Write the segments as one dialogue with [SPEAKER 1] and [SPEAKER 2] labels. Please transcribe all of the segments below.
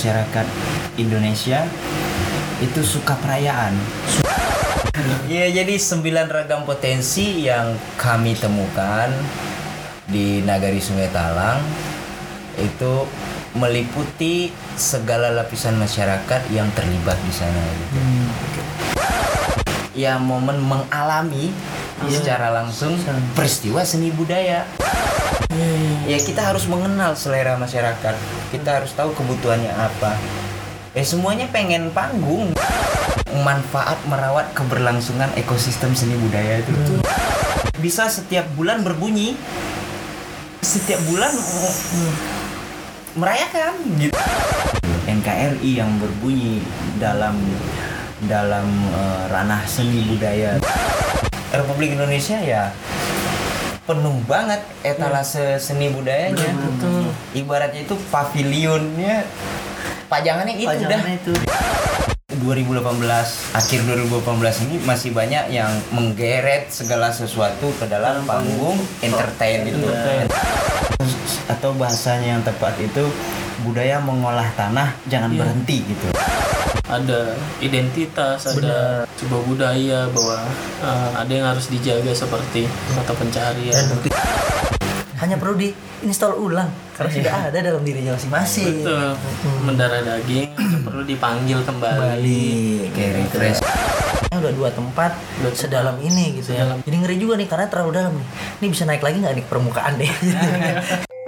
[SPEAKER 1] masyarakat Indonesia itu suka perayaan. Ya jadi sembilan ragam potensi yang kami temukan di Nagari Sungai Talang itu meliputi segala lapisan masyarakat yang terlibat di sana gitu. Ya momen mengalami secara langsung peristiwa seni budaya. Ya kita harus mengenal selera masyarakat. Kita harus tahu kebutuhannya apa. Ya semuanya pengen panggung. Manfaat merawat keberlangsungan ekosistem seni budaya itu. Bisa setiap bulan berbunyi. Setiap bulan mm, merayakan gitu. NKRI yang berbunyi dalam dalam eh, ranah seni budaya Republik Indonesia ya penuh banget etalase seni budayanya. Ibaratnya itu pavilionnya pajangannya itu
[SPEAKER 2] Pajangannya
[SPEAKER 1] dah. 2018 akhir 2018 ini masih banyak yang menggeret segala sesuatu ke dalam panggung entertain gitu. Atau bahasanya yang tepat itu budaya mengolah tanah jangan berhenti gitu.
[SPEAKER 3] Ada identitas, ada sebuah budaya bahwa uh, ada yang harus dijaga seperti mata pencarian.
[SPEAKER 2] Hanya perlu di install ulang karena sudah ada dalam dirinya masing-masing.
[SPEAKER 3] Betul. Mendarah daging perlu dipanggil kembali.
[SPEAKER 2] Kembali
[SPEAKER 1] Kayak refresh.
[SPEAKER 2] Ini udah dua tempat
[SPEAKER 3] Dua
[SPEAKER 2] sedalam ini gitu ya. Jadi ngeri juga nih karena terlalu dalam nih. Ini bisa naik lagi nggak nih ke permukaan deh?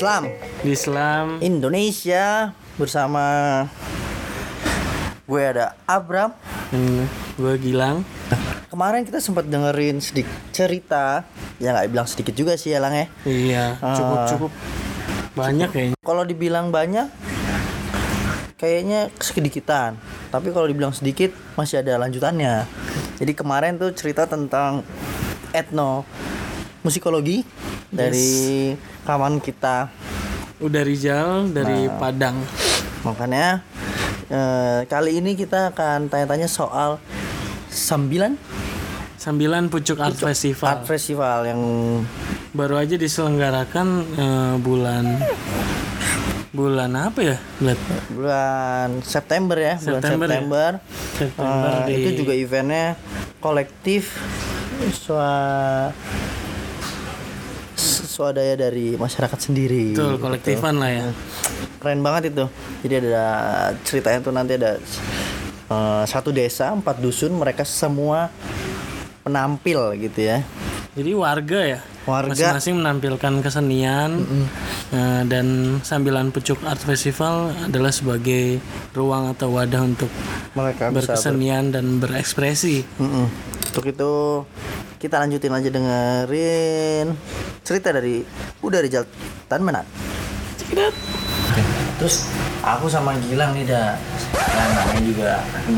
[SPEAKER 2] Islam
[SPEAKER 3] Di Islam
[SPEAKER 2] Indonesia bersama gue ada Abram.
[SPEAKER 3] hmm, gue Gilang.
[SPEAKER 2] Kemarin kita sempat dengerin sedikit cerita, ya nggak bilang sedikit juga sih ya Lang ya.
[SPEAKER 3] Iya,
[SPEAKER 2] Ah.
[SPEAKER 3] cukup cukup banyak kayaknya.
[SPEAKER 2] Kalau dibilang banyak, kayaknya sedikitan. Tapi kalau dibilang sedikit, masih ada lanjutannya. Jadi kemarin tuh cerita tentang etno musikologi dari kawan kita.
[SPEAKER 3] Udah Rijal dari
[SPEAKER 2] Nah.
[SPEAKER 3] Padang.
[SPEAKER 2] Makanya eh, kali ini kita akan tanya-tanya soal sambilan
[SPEAKER 3] Sambilan Pucuk Art Festival.
[SPEAKER 2] art festival yang
[SPEAKER 3] Baru aja diselenggarakan eh, bulan bulan apa ya? Bulan
[SPEAKER 2] bulan September ya, bulan
[SPEAKER 3] September ya?
[SPEAKER 2] September.
[SPEAKER 3] September
[SPEAKER 2] Eh,
[SPEAKER 3] di
[SPEAKER 2] Itu juga eventnya kolektif swa swadaya dari masyarakat sendiri.
[SPEAKER 3] Betul,
[SPEAKER 2] gitu.
[SPEAKER 3] kolektifan lah ya.
[SPEAKER 2] Keren banget itu. Jadi ada ceritanya tuh nanti ada eh, satu desa, empat dusun, mereka semua penampil gitu ya.
[SPEAKER 3] Jadi warga ya.
[SPEAKER 2] Warga.
[SPEAKER 3] Masing-masing menampilkan kesenian eh, dan sambilan Pucuk Art Festival adalah sebagai ruang atau wadah untuk
[SPEAKER 2] Mereka bisa ber-
[SPEAKER 3] berkesenian dan berekspresi.
[SPEAKER 2] Mm-mm. Untuk itu kita lanjutin aja dengerin cerita dari Uda Rijal Tan Menat. Terus aku sama Gilang nih dah kan namanya juga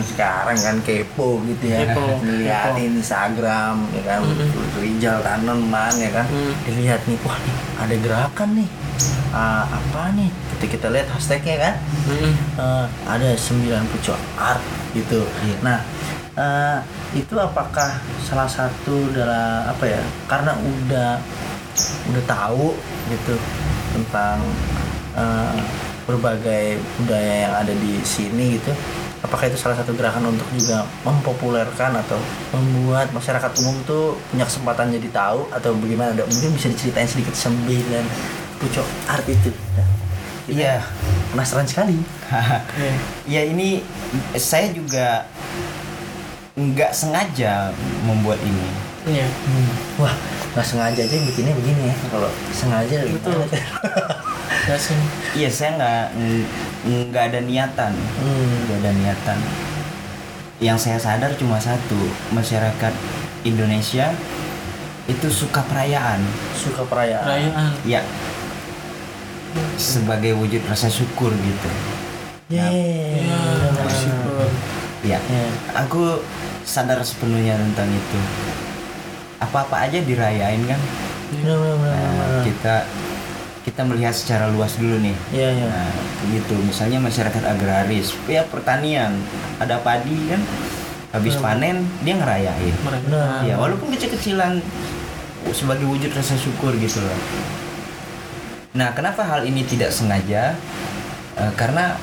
[SPEAKER 2] sekarang kan kepo gitu ya.
[SPEAKER 3] Kepo,
[SPEAKER 2] ngeliatin Instagram ya kan? Rijal Tanaman ya kan? Dilihat nih wah nih ada gerakan nih. Ah, apa nih? Ketika kita lihat hashtagnya kan?
[SPEAKER 3] Mm-mm.
[SPEAKER 2] Eh, ada sembilan pucuk art gitu. Nah, eh, itu apakah salah satu dalam apa ya? Karena udah udah tahu gitu tentang eh, berbagai budaya yang ada di sini gitu. Apakah itu salah satu gerakan untuk juga mempopulerkan atau membuat masyarakat umum tuh punya kesempatan jadi tahu atau bagaimana? Ada mungkin bisa diceritain sedikit sembilan pucuk art itu.
[SPEAKER 1] Iya.
[SPEAKER 2] penasaran sekali.
[SPEAKER 1] ya ini saya juga nggak sengaja membuat ini.
[SPEAKER 3] Iya.
[SPEAKER 2] Wah, nggak sengaja aja bikinnya begini ya. Kalau sengaja
[SPEAKER 3] Betul. Ya sih.
[SPEAKER 1] Iya saya nggak ng- nggak ada niatan,
[SPEAKER 2] Hmm.
[SPEAKER 1] nggak ada niatan. Yang saya sadar cuma satu, masyarakat Indonesia itu suka perayaan.
[SPEAKER 2] Suka perayaan.
[SPEAKER 3] Perayaan.
[SPEAKER 1] Ya, sebagai wujud rasa syukur gitu.
[SPEAKER 3] Bersyukur.
[SPEAKER 1] Ya,
[SPEAKER 2] Ya.
[SPEAKER 1] aku sadar sepenuhnya tentang itu. Apa-apa aja dirayain kan.
[SPEAKER 2] Bener, bener, bener,
[SPEAKER 1] Nah, kita kita melihat secara luas dulu nih
[SPEAKER 2] Iya, iya.
[SPEAKER 1] Nah, gitu. Misalnya masyarakat agraris, ya pertanian, ada padi kan, habis panen dia ngerayain.
[SPEAKER 2] Nah,
[SPEAKER 1] Ya, walaupun kecil-kecilan sebagai wujud rasa syukur gitu loh. Nah, kenapa hal ini tidak sengaja? Eh, karena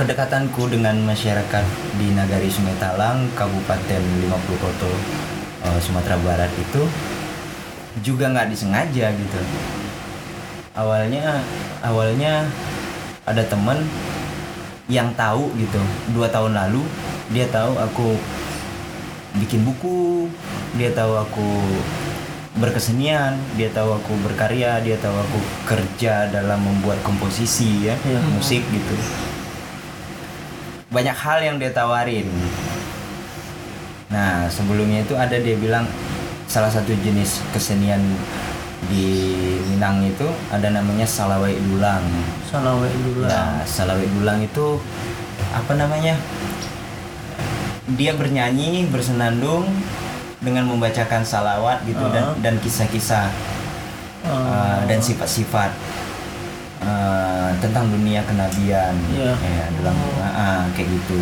[SPEAKER 1] kedekatanku dengan masyarakat di Nagari Sungai Talang, Kabupaten 50 Koto, eh, Sumatera Barat itu juga nggak disengaja gitu. Awalnya, awalnya ada temen yang tahu gitu dua tahun lalu dia tahu aku bikin buku dia tahu aku berkesenian dia tahu aku berkarya dia tahu aku kerja dalam membuat komposisi ya
[SPEAKER 2] Iya.
[SPEAKER 1] musik gitu banyak hal yang dia tawarin. Nah sebelumnya itu ada dia bilang salah satu jenis kesenian di Minang itu ada namanya salawai dulang.
[SPEAKER 2] Salawe dulu
[SPEAKER 1] Nah, salawai dulang itu apa namanya? Dia bernyanyi, bersenandung dengan membacakan salawat gitu dan
[SPEAKER 2] Uh-huh.
[SPEAKER 1] dan kisah-kisah uh, dan sifat-sifat uh, tentang dunia kenabian.
[SPEAKER 2] Iya.
[SPEAKER 1] Ya, ah, ah, kayak gitu.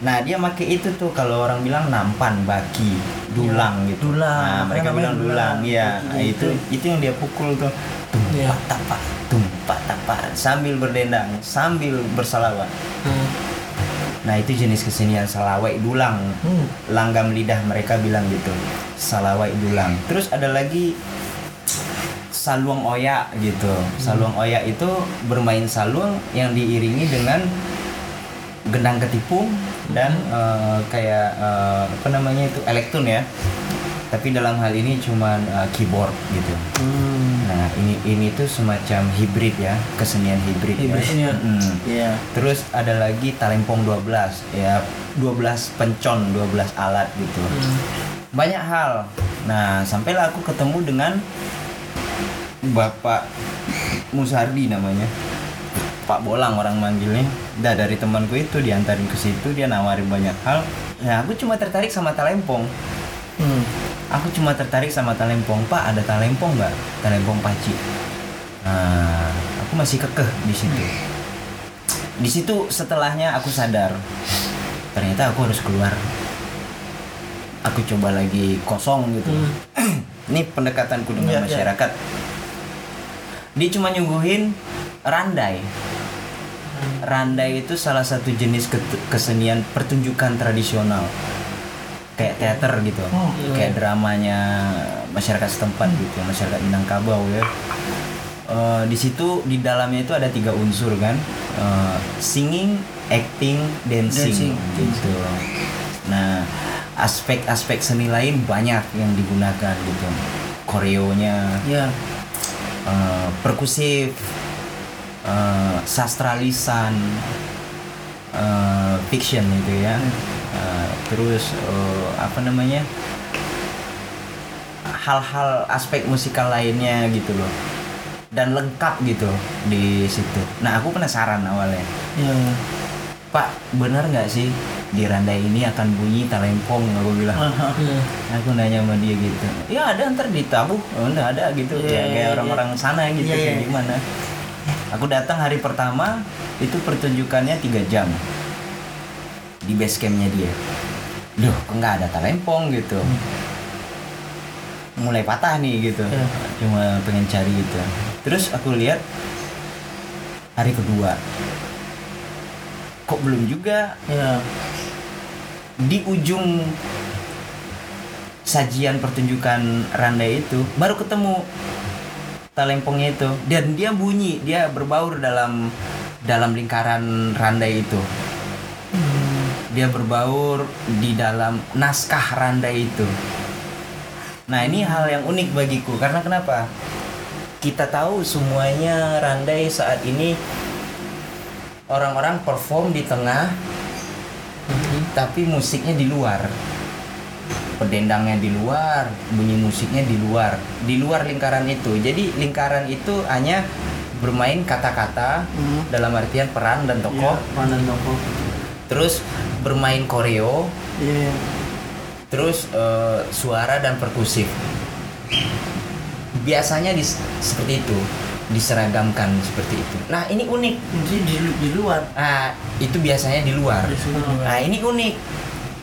[SPEAKER 1] Nah, dia pakai itu tuh kalau orang bilang nampan, baki, dulang gitu.
[SPEAKER 2] Dulang.
[SPEAKER 1] Nah, mereka
[SPEAKER 2] Namanya
[SPEAKER 1] bilang dulang.
[SPEAKER 2] dulang. Baki
[SPEAKER 1] nah, itu itu yang dia pukul tuh.
[SPEAKER 3] Iya.
[SPEAKER 1] Tumpak tapak, tumpak tapak sambil berdendang, sambil bersalawat.
[SPEAKER 3] Hmm.
[SPEAKER 1] Nah, itu jenis kesenian salawai dulang.
[SPEAKER 2] Hmm.
[SPEAKER 1] Langgam lidah mereka bilang gitu. Salawai dulang. Terus ada lagi saluang oya gitu. Saluang oya itu bermain saluang yang diiringi dengan gendang ketipung dan eh, kayak eh, apa namanya itu elektron ya. Tapi dalam hal ini cuman eh, keyboard gitu.
[SPEAKER 2] Hmm.
[SPEAKER 1] Nah, ini ini tuh semacam hibrid ya, kesenian hibrid,
[SPEAKER 2] Hibrid,
[SPEAKER 1] ya.
[SPEAKER 2] iya.
[SPEAKER 1] Mm.
[SPEAKER 2] Iya.
[SPEAKER 1] Terus ada lagi talempong 12 ya 12 pencon 12 alat gitu. Banyak hal. Nah, sampailah aku ketemu dengan Bapak Musardi namanya. Pak Bolang orang manggilnya. Dah dari temanku itu diantarin ke situ dia nawarin banyak hal. Nah, aku cuma tertarik sama talempong.
[SPEAKER 2] Hmm.
[SPEAKER 1] Aku cuma tertarik sama talempong. Pak, ada talempong nggak? Talempong paci. Nah, aku masih kekeh di situ. Di situ setelahnya aku sadar ternyata aku harus keluar. Aku coba lagi kosong gitu. Ini pendekatanku dengan
[SPEAKER 2] iya.
[SPEAKER 1] masyarakat. Dia cuma nyuguhin randai. Randai itu salah satu jenis kesenian pertunjukan tradisional. Kayak teater gitu.
[SPEAKER 2] Oh,
[SPEAKER 1] kayak dramanya masyarakat setempat gitu, masyarakat Minangkabau ya. Eh, di situ di dalamnya itu ada tiga unsur kan, Eh, singing, acting, dancing,
[SPEAKER 2] Dancing.
[SPEAKER 1] gitu. Nah, aspek-aspek seni lain banyak yang digunakan gitu. Koreonya,
[SPEAKER 2] Iya.
[SPEAKER 1] Eh, perkusif, eh, sastra lisan, eh, fiction itu ya. Eh, terus eh, apa namanya? Hal-hal aspek musikal lainnya gitu loh. Dan lengkap gitu di situ. Nah, aku penasaran awalnya.
[SPEAKER 2] Iya. Iya.
[SPEAKER 1] Pak, benar nggak sih di randai ini akan bunyi talempong? Aku bilang.
[SPEAKER 3] Hmm.
[SPEAKER 1] Aku nanya sama dia gitu. Ya ada ntar ditabuh. Oh, enggak ada gitu.
[SPEAKER 2] Iya,
[SPEAKER 1] ya
[SPEAKER 2] iya,
[SPEAKER 1] kayak
[SPEAKER 2] iya.
[SPEAKER 1] orang-orang sana gitu
[SPEAKER 2] Iya,
[SPEAKER 1] kayak
[SPEAKER 2] iya.
[SPEAKER 1] gimana. Aku datang hari pertama itu pertunjukannya tiga jam di base campnya dia. Duh, kok nggak ada talempong gitu. Mulai patah nih gitu.
[SPEAKER 2] Iya.
[SPEAKER 1] Cuma pengen cari gitu. Terus aku lihat hari kedua. Kok belum juga?
[SPEAKER 2] Iya.
[SPEAKER 1] di ujung sajian pertunjukan Randai itu baru ketemu talempongnya itu. Dan dia bunyi dia berbaur dalam dalam lingkaran Randai itu. Dia berbaur di dalam naskah Randai itu. Nah ini hal yang unik bagiku. Karena kenapa? Kita tahu semuanya Randai saat ini orang-orang perform di tengah tapi musiknya di luar. Pedendangnya di luar bunyi musiknya di luar di luar lingkaran itu. Jadi lingkaran itu hanya bermain kata-kata
[SPEAKER 2] Hmm.
[SPEAKER 1] dalam artian peran dan tokoh
[SPEAKER 2] Iya, Panan tokoh.
[SPEAKER 1] terus bermain koreo.
[SPEAKER 2] Iya.
[SPEAKER 1] terus eh, suara dan perkusif. Biasanya di, seperti itu diseragamkan seperti itu. Nah ini unik.
[SPEAKER 2] Jadi di, di luar.
[SPEAKER 1] Nah itu biasanya di luar.
[SPEAKER 2] Di luar.
[SPEAKER 1] Nah ini unik.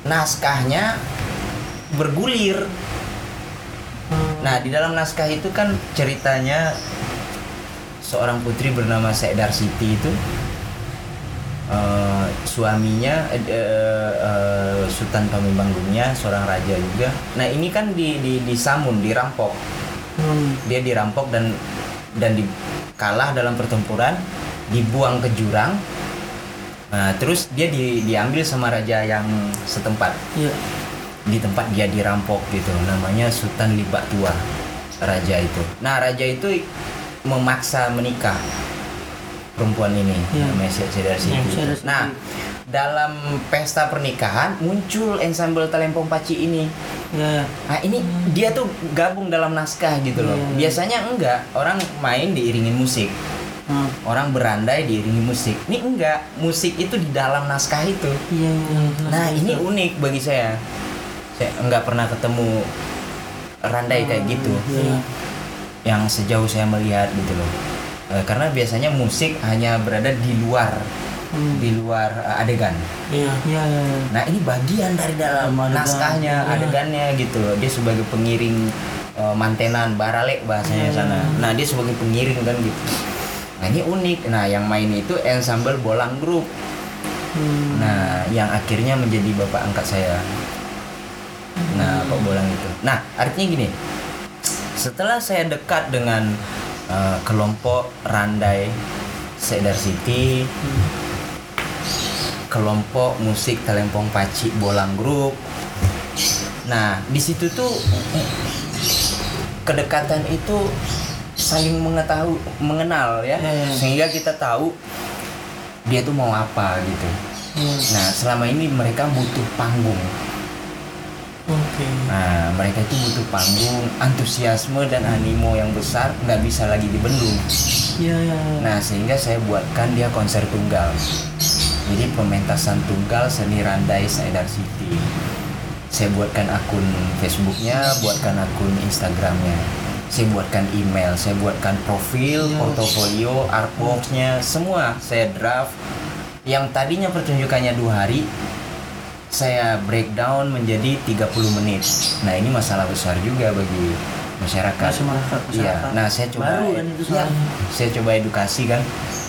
[SPEAKER 1] Naskahnya bergulir. Nah di dalam naskah itu kan ceritanya seorang putri bernama Saidar Siti itu eh, suaminya eh, eh, Sultan Pamubanggungnya seorang raja juga. Nah ini kan di, di disamun, dirampok.
[SPEAKER 2] Hmm.
[SPEAKER 1] Dia dirampok dan dan di, kalah dalam pertempuran, dibuang ke jurang. Nah, terus dia di, diambil sama raja yang setempat
[SPEAKER 2] Iya.
[SPEAKER 1] di tempat dia dirampok gitu namanya Sultan Libak Tua raja itu nah raja itu memaksa menikah perempuan ini
[SPEAKER 2] Iya.
[SPEAKER 1] namanya Sedar Siti
[SPEAKER 2] Siti.
[SPEAKER 1] nah dalam pesta pernikahan muncul ensemble Talempong Paci ini
[SPEAKER 2] Iya.
[SPEAKER 1] nah ini dia tuh gabung dalam naskah gitu loh
[SPEAKER 2] Iya.
[SPEAKER 1] biasanya enggak orang main diiringin musik
[SPEAKER 2] Hmm.
[SPEAKER 1] orang berandai diiringi musik ini enggak musik itu di dalam naskah itu
[SPEAKER 2] Iya. iya.
[SPEAKER 1] Nah ini unik bagi saya. Saya nggak pernah ketemu randai kayak gitu.
[SPEAKER 2] Iya.
[SPEAKER 1] Yang sejauh saya melihat gitu loh. Eh, karena biasanya musik hanya berada di luar,
[SPEAKER 2] Hmm.
[SPEAKER 1] di luar eh, adegan.
[SPEAKER 3] Iya.
[SPEAKER 2] Iya. iya, iya.
[SPEAKER 1] Nah ini bagian dari dalam
[SPEAKER 2] adegan.
[SPEAKER 1] naskahnya,
[SPEAKER 2] Iya.
[SPEAKER 1] adegannya gitu loh. Dia sebagai pengiring eh, mantenan, baralek bahasanya
[SPEAKER 2] Iya.
[SPEAKER 1] sana. Nah dia sebagai pengiring kan gitu. Nah ini unik. Nah yang main itu ensemble bolang group.
[SPEAKER 2] Hmm.
[SPEAKER 1] Nah, yang akhirnya menjadi bapak angkat saya. Nah, Pak Bolang itu. Nah, artinya gini. Setelah saya dekat dengan eh, kelompok Randai Sedar City, kelompok musik Telempong Paci Bolang Group. Nah, di situ tuh kedekatan itu saling mengetahui, mengenal ya,
[SPEAKER 2] ya.
[SPEAKER 1] sehingga kita tahu dia tuh mau apa gitu.
[SPEAKER 2] Iya.
[SPEAKER 1] Nah, selama ini mereka butuh panggung.
[SPEAKER 3] Oke.
[SPEAKER 1] Nah, mereka itu butuh panggung, antusiasme dan animo yang besar nggak bisa lagi dibendung.
[SPEAKER 2] Iya. Iya.
[SPEAKER 1] Nah, sehingga saya buatkan dia konser tunggal. Jadi pementasan tunggal seni Randai Saidar City. Saya buatkan akun Facebooknya, buatkan akun Instagramnya. Saya buatkan email, saya buatkan profil,
[SPEAKER 2] Ya.
[SPEAKER 1] portofolio, artworksnya, semua saya draft. Yang tadinya pertunjukannya dua hari, saya breakdown menjadi 30 menit. Nah ini masalah besar juga bagi masyarakat.
[SPEAKER 2] Masyarakat,
[SPEAKER 1] Iya. Nah saya coba.
[SPEAKER 2] Baru kan itu
[SPEAKER 1] Iya.
[SPEAKER 2] soalnya.
[SPEAKER 1] Saya coba edukasi kan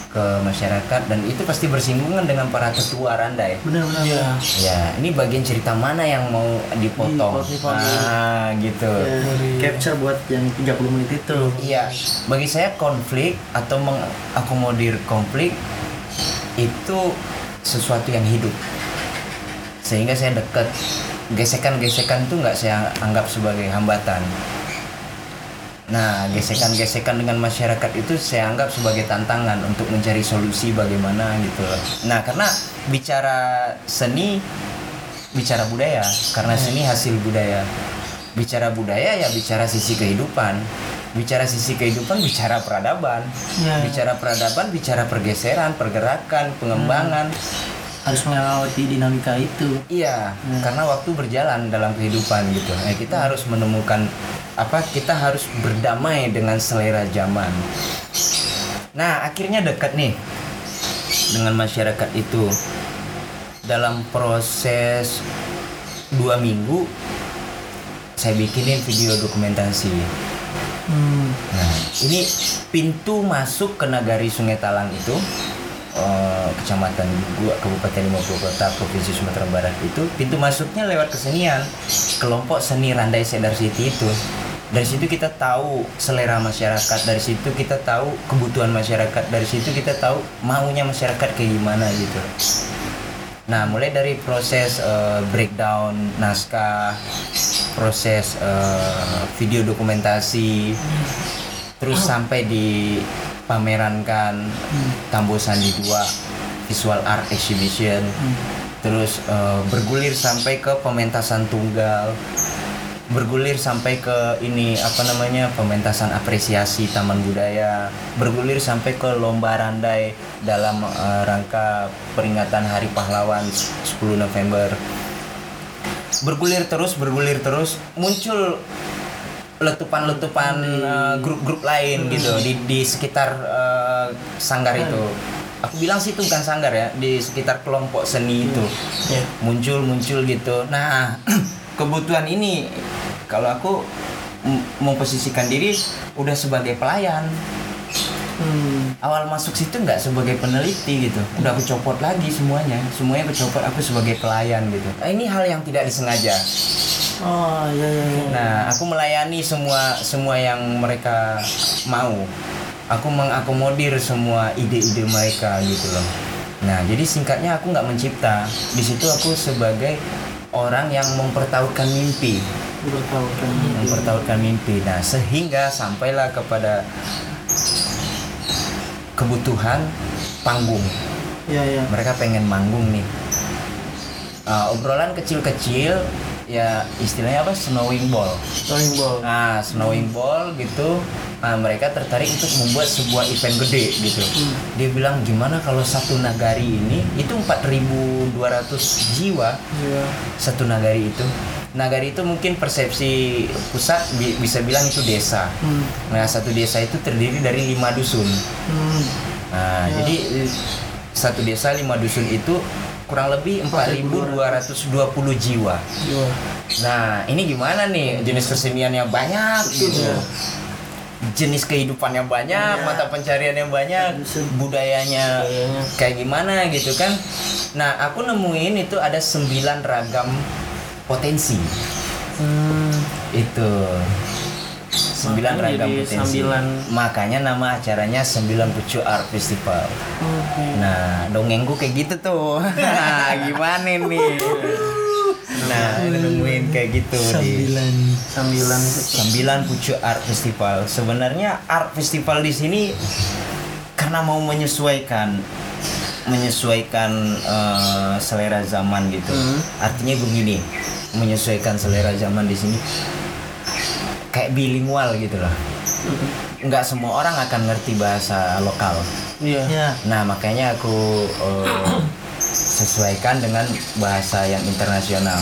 [SPEAKER 1] ke masyarakat dan itu pasti bersinggungan dengan para tetua Randai.
[SPEAKER 2] Benar benar.
[SPEAKER 3] Iya.
[SPEAKER 1] Ya, ini bagian cerita mana yang mau dipotong?
[SPEAKER 2] Dipotong.
[SPEAKER 1] Ah, gitu.
[SPEAKER 2] Iya. Capture buat yang 30 menit itu.
[SPEAKER 1] Iya, bagi saya konflik atau mengakomodir konflik itu sesuatu yang hidup. Sehingga saya dekat. Gesekan-gesekan itu nggak saya anggap sebagai hambatan. Nah, gesekan-gesekan dengan masyarakat itu saya anggap sebagai tantangan untuk mencari solusi bagaimana gitu. loh. Nah, karena bicara seni, bicara budaya, karena seni hasil budaya. Bicara budaya ya bicara sisi kehidupan. Bicara sisi kehidupan bicara peradaban.
[SPEAKER 2] Ya.
[SPEAKER 1] Bicara peradaban bicara pergeseran, pergerakan, pengembangan.
[SPEAKER 2] Harus melewati dinamika itu.
[SPEAKER 1] Iya,
[SPEAKER 2] Hmm.
[SPEAKER 1] karena waktu berjalan dalam kehidupan gitu. Nah, kita harus menemukan apa? Kita harus berdamai dengan selera zaman. Nah, akhirnya dekat nih dengan masyarakat itu. Dalam proses dua minggu, saya bikinin video dokumentasi.
[SPEAKER 2] Hmm.
[SPEAKER 1] Nah, ini pintu masuk ke nagari Sungai Talang itu eh, kecamatan gua Kabupaten 50 Kota Provinsi Sumatera Barat itu pintu masuknya lewat kesenian kelompok seni Randai Sedar City itu dari situ kita tahu selera masyarakat dari situ kita tahu kebutuhan masyarakat dari situ kita tahu maunya masyarakat kayak gimana gitu. Nah, mulai dari proses eh, breakdown naskah, proses eh, video dokumentasi, terus sampai dipamerankan Tambo Sandi 2 visual art exhibition, terus eh, bergulir sampai ke pementasan tunggal, bergulir sampai ke ini apa namanya pementasan apresiasi taman budaya bergulir sampai ke lomba randai dalam eh, rangka peringatan Hari Pahlawan 10 November bergulir terus bergulir terus muncul letupan-letupan eh, grup-grup lain gitu di di sekitar eh, sanggar itu. Aku bilang sih itu bukan sanggar ya, di sekitar kelompok seni itu
[SPEAKER 3] Ya.
[SPEAKER 1] muncul-muncul gitu. Nah, kebutuhan ini kalau aku memposisikan diri udah sebagai pelayan.
[SPEAKER 3] Hmm.
[SPEAKER 1] Awal masuk situ nggak sebagai peneliti gitu. Udah aku copot lagi semuanya. Semuanya aku copot aku sebagai pelayan gitu. Nah, ini hal yang tidak disengaja.
[SPEAKER 2] Oh iya iya. iya.
[SPEAKER 1] Nah, aku melayani semua semua yang mereka mau. Aku mengakomodir semua ide-ide mereka gitu loh. Nah, jadi singkatnya aku nggak mencipta. Di situ aku sebagai orang yang mempertautkan mimpi,
[SPEAKER 3] Bertahukan.
[SPEAKER 1] mempertautkan mimpi. Nah, sehingga sampailah kepada kebutuhan panggung.
[SPEAKER 2] Iya iya.
[SPEAKER 1] Mereka pengen manggung nih. Uh, obrolan kecil-kecil ya istilahnya apa snowing ball.
[SPEAKER 3] Rolling ball.
[SPEAKER 1] Nah, snowing ball gitu. Nah, mereka tertarik untuk membuat sebuah event gede gitu. Dia bilang gimana kalau satu nagari ini itu 4.200 jiwa
[SPEAKER 3] Iya.
[SPEAKER 1] satu nagari itu. Nagari itu mungkin persepsi pusat bi- bisa bilang itu desa.
[SPEAKER 3] Hmm.
[SPEAKER 1] Nah, satu desa itu terdiri dari lima dusun.
[SPEAKER 3] Hmm.
[SPEAKER 1] Nah, jadi eh, satu desa lima dusun itu kurang lebih 4.220 jiwa.
[SPEAKER 3] Jiwa.
[SPEAKER 1] Nah, ini gimana nih? Jenis keseniannya banyak gitu.
[SPEAKER 3] Iya.
[SPEAKER 1] Jenis kehidupannya banyak, mata pencariannya banyak, budayanya
[SPEAKER 3] Budayanya.
[SPEAKER 1] kayak gimana gitu kan. Nah, aku nemuin itu ada sembilan ragam potensi.
[SPEAKER 3] Hmm.
[SPEAKER 1] Itu. Sembilan
[SPEAKER 3] Makanya
[SPEAKER 1] ragam
[SPEAKER 3] jadi
[SPEAKER 1] potensi.
[SPEAKER 3] sambilan.
[SPEAKER 1] Makanya nama acaranya Sembilan Pucu Art Festival.
[SPEAKER 3] Oke.
[SPEAKER 1] Nah, dongengku kayak gitu tuh. Nah, gimana nih? Nah, nemuin kayak gitu di
[SPEAKER 3] Sambilan itu.
[SPEAKER 1] Sembilan Pucu Art Festival. Sebenarnya art festival di sini karena mau menyesuaikan menyesuaikan eh, selera zaman gitu.
[SPEAKER 3] Hmm.
[SPEAKER 1] Artinya begini, menyesuaikan selera zaman di sini kayak bilingual gitu loh. Nggak semua orang akan ngerti bahasa lokal.
[SPEAKER 3] Iya.
[SPEAKER 2] Iya.
[SPEAKER 1] Nah makanya aku eh, sesuaikan dengan bahasa yang internasional.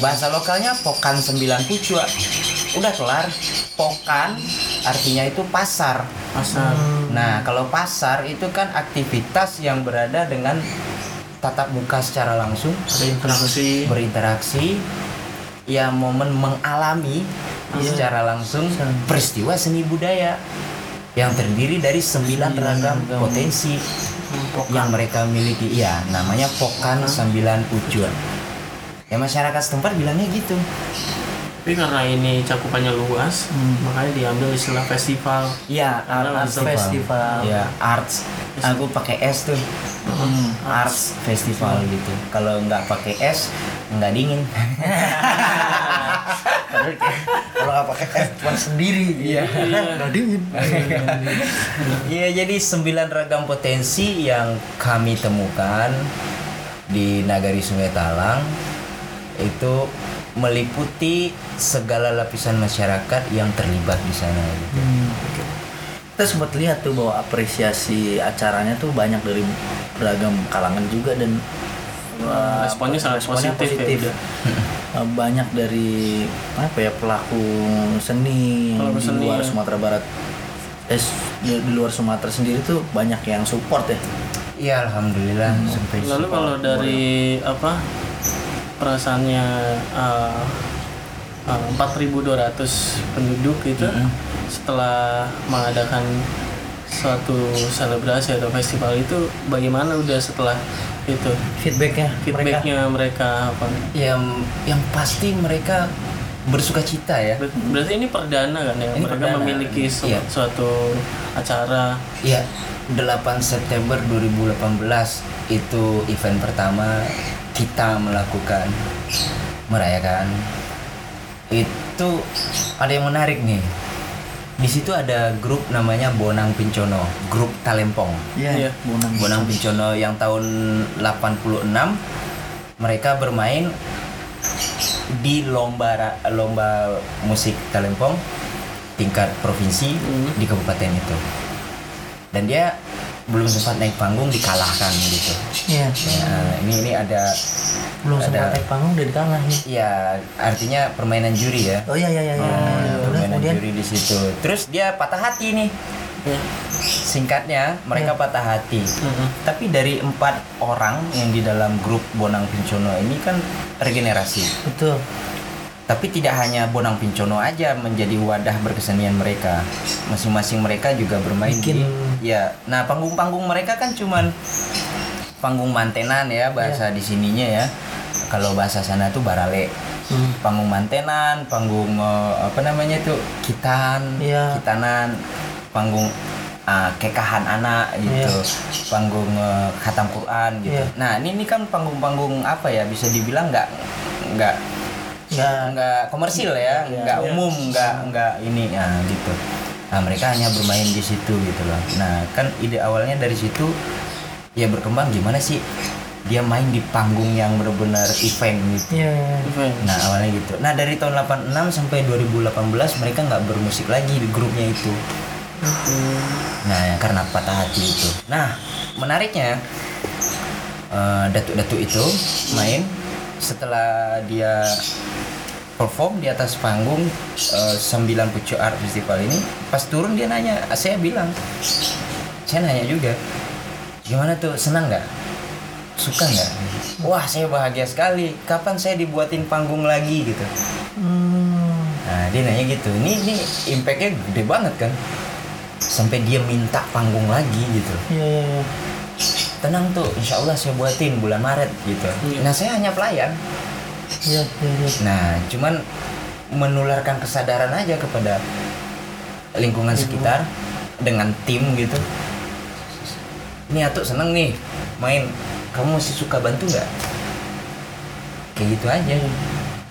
[SPEAKER 1] Bahasa lokalnya pokan sembilan pucuk. Udah kelar. Pokan artinya itu pasar.
[SPEAKER 3] Pasar.
[SPEAKER 1] Nah kalau pasar itu kan aktivitas yang berada dengan tatap muka secara langsung,
[SPEAKER 3] Ada interaksi.
[SPEAKER 1] berinteraksi, ya momen mengalami secara langsung peristiwa seni budaya yang terdiri dari sembilan ragam potensi yang mereka miliki. Iya, namanya Pokan Sembilan Pucuk. Ya masyarakat setempat bilangnya gitu.
[SPEAKER 3] Tapi karena ini cakupannya luas, makanya diambil istilah festival.
[SPEAKER 1] Iya,
[SPEAKER 3] Karena
[SPEAKER 1] art
[SPEAKER 2] festival.
[SPEAKER 1] Iya, arts. Aku pakai S tuh. Arts festival gitu. Kalau nggak pakai S, nggak dingin.
[SPEAKER 2] Kalau nggak pakai F cuma sendiri. Iya. Nggak dingin.
[SPEAKER 1] Iya, jadi sembilan ragam potensi yang kami temukan di Nagari Sungai Talang itu meliputi segala lapisan masyarakat yang terlibat di sana. Gitu.
[SPEAKER 2] Kita sempat lihat tuh bahwa apresiasi acaranya tuh banyak dari beragam kalangan juga dan uh,
[SPEAKER 3] Responnya sangat positif ya, udah.
[SPEAKER 2] Uh, banyak dari apa ya pelaku seni
[SPEAKER 3] Pelaku
[SPEAKER 2] di
[SPEAKER 3] seni,
[SPEAKER 2] luar
[SPEAKER 3] ya.
[SPEAKER 2] Sumatera Barat eh, di, di luar Sumatera sendiri tuh banyak yang support ya
[SPEAKER 1] Iya, alhamdulillah sampai
[SPEAKER 3] Lalu kalau dari apa perasaannya uh, uh, 4.200 penduduk itu setelah mengadakan suatu selebrasi atau festival itu bagaimana udah setelah itu?
[SPEAKER 2] Feedbacknya mereka?
[SPEAKER 3] Feedbacknya mereka, apa?
[SPEAKER 1] Yang yang pasti mereka bersuka cita ya.
[SPEAKER 3] Ber- berarti ini perdana kan ya?
[SPEAKER 1] Ini
[SPEAKER 3] mereka
[SPEAKER 1] perdana.
[SPEAKER 3] memiliki su-
[SPEAKER 1] Iya.
[SPEAKER 3] suatu acara.
[SPEAKER 1] Iya, 8 September 2018 itu event pertama kita melakukan merayakan. Itu ada yang menarik nih. Di situ ada grup namanya Bonang Pincono, grup Talempong.
[SPEAKER 2] Iya,
[SPEAKER 3] Iya.
[SPEAKER 2] Bonang.
[SPEAKER 1] Bonang Pincono yang tahun 86 mereka bermain di lomba lomba musik Talempong tingkat provinsi
[SPEAKER 3] Hmm.
[SPEAKER 1] di kabupaten itu. Dan dia belum sempat naik panggung dikalahkan gitu.
[SPEAKER 2] Iya.
[SPEAKER 1] Ya, ini ini ada
[SPEAKER 2] Belum
[SPEAKER 1] ada-
[SPEAKER 2] sempat naik panggung udah dikalahin.
[SPEAKER 1] ya artinya permainan juri ya.
[SPEAKER 2] Oh iya iya iya. iya.
[SPEAKER 1] Hmm,
[SPEAKER 2] Udah,
[SPEAKER 1] permainan
[SPEAKER 2] kemudian
[SPEAKER 1] juri di situ. Terus dia patah hati nih.
[SPEAKER 3] Ya.
[SPEAKER 1] Singkatnya mereka patah hati.
[SPEAKER 3] Mm-mm.
[SPEAKER 1] Tapi dari empat orang yang di dalam grup Bonang Pincono ini kan regenerasi.
[SPEAKER 2] betul.
[SPEAKER 1] Tapi tidak hanya Bonang Pincono aja menjadi wadah berkesenian mereka. Masing-masing mereka juga bermain
[SPEAKER 2] Bikin-
[SPEAKER 1] di ya. Nah, panggung-panggung mereka kan cuman panggung mantenan ya bahasa
[SPEAKER 2] Iya.
[SPEAKER 1] di sininya ya. Kalau bahasa sana tuh barale.
[SPEAKER 2] Hmm.
[SPEAKER 1] Panggung mantenan, panggung eh, apa namanya tuh? Kitan,
[SPEAKER 2] Iya.
[SPEAKER 1] kitanan, panggung ah, kekahan anak gitu. Panggung eh, khatam Quran gitu.
[SPEAKER 2] Iya.
[SPEAKER 1] Nah, ini, ini kan panggung-panggung apa ya? Bisa dibilang nggak nggak
[SPEAKER 2] Nggak
[SPEAKER 1] nggak komersil ya,
[SPEAKER 2] Iya,
[SPEAKER 1] nggak
[SPEAKER 2] iya.
[SPEAKER 1] umum, nggak nggak ini ya gitu. Nah mereka hanya bermain di situ gitu loh. Nah kan ide awalnya dari situ ya berkembang gimana sih dia main di panggung yang benar-benar event gitu.
[SPEAKER 2] Iya. iya, iya.
[SPEAKER 3] Event.
[SPEAKER 1] Nah awalnya gitu. Nah dari tahun 86 sampai 2018 mereka nggak bermusik lagi di grupnya itu. Nah ya, karena patah hati itu. Nah menariknya eh, datuk-datuk itu main setelah dia perform di atas panggung eh, 9 Pucuk Art Festival ini pas turun dia nanya saya bilang saya nanya juga gimana tuh senang nggak suka nggak wah saya bahagia sekali kapan saya dibuatin panggung lagi gitu
[SPEAKER 2] Hmm.
[SPEAKER 1] Nah dia nanya gitu, ini ini impactnya gede banget kan, sampai dia minta panggung lagi gitu.
[SPEAKER 2] Iya iya iya.
[SPEAKER 1] Tenang tuh, insya Allah saya buatin bulan Maret gitu.
[SPEAKER 3] Iya.
[SPEAKER 1] Nah saya hanya pelayan.
[SPEAKER 2] Iya iya iya.
[SPEAKER 1] Nah cuman menularkan kesadaran aja kepada lingkungan sekitar dengan tim gitu. Ini Atuk seneng nih main, kamu masih suka bantu nggak? Kayak gitu aja.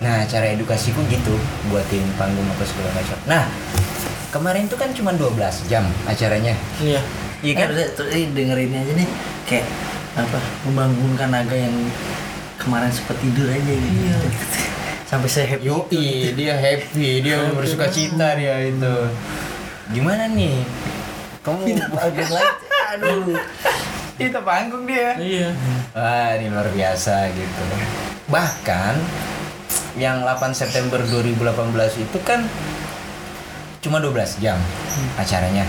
[SPEAKER 1] Nah, cara edukasiku gitu, buatin panggung apa segala macam. Nah, kemarin tuh kan cuma 12 jam acaranya.
[SPEAKER 3] Iya.
[SPEAKER 1] Iya
[SPEAKER 2] kan terus eh, dengerin aja nih kayak apa membangunkan naga yang kemarin sempat tidur aja gitu. Sampai saya happy.
[SPEAKER 1] Yoi, dia happy, dia bersuka cita dia itu. Gimana nih? Kamu
[SPEAKER 2] Bagus lagi. Aduh.
[SPEAKER 1] kita panggung dia.
[SPEAKER 3] Iya.
[SPEAKER 1] Wah, ini luar biasa gitu. Bahkan yang 8 September 2018 itu kan cuma 12 jam acaranya.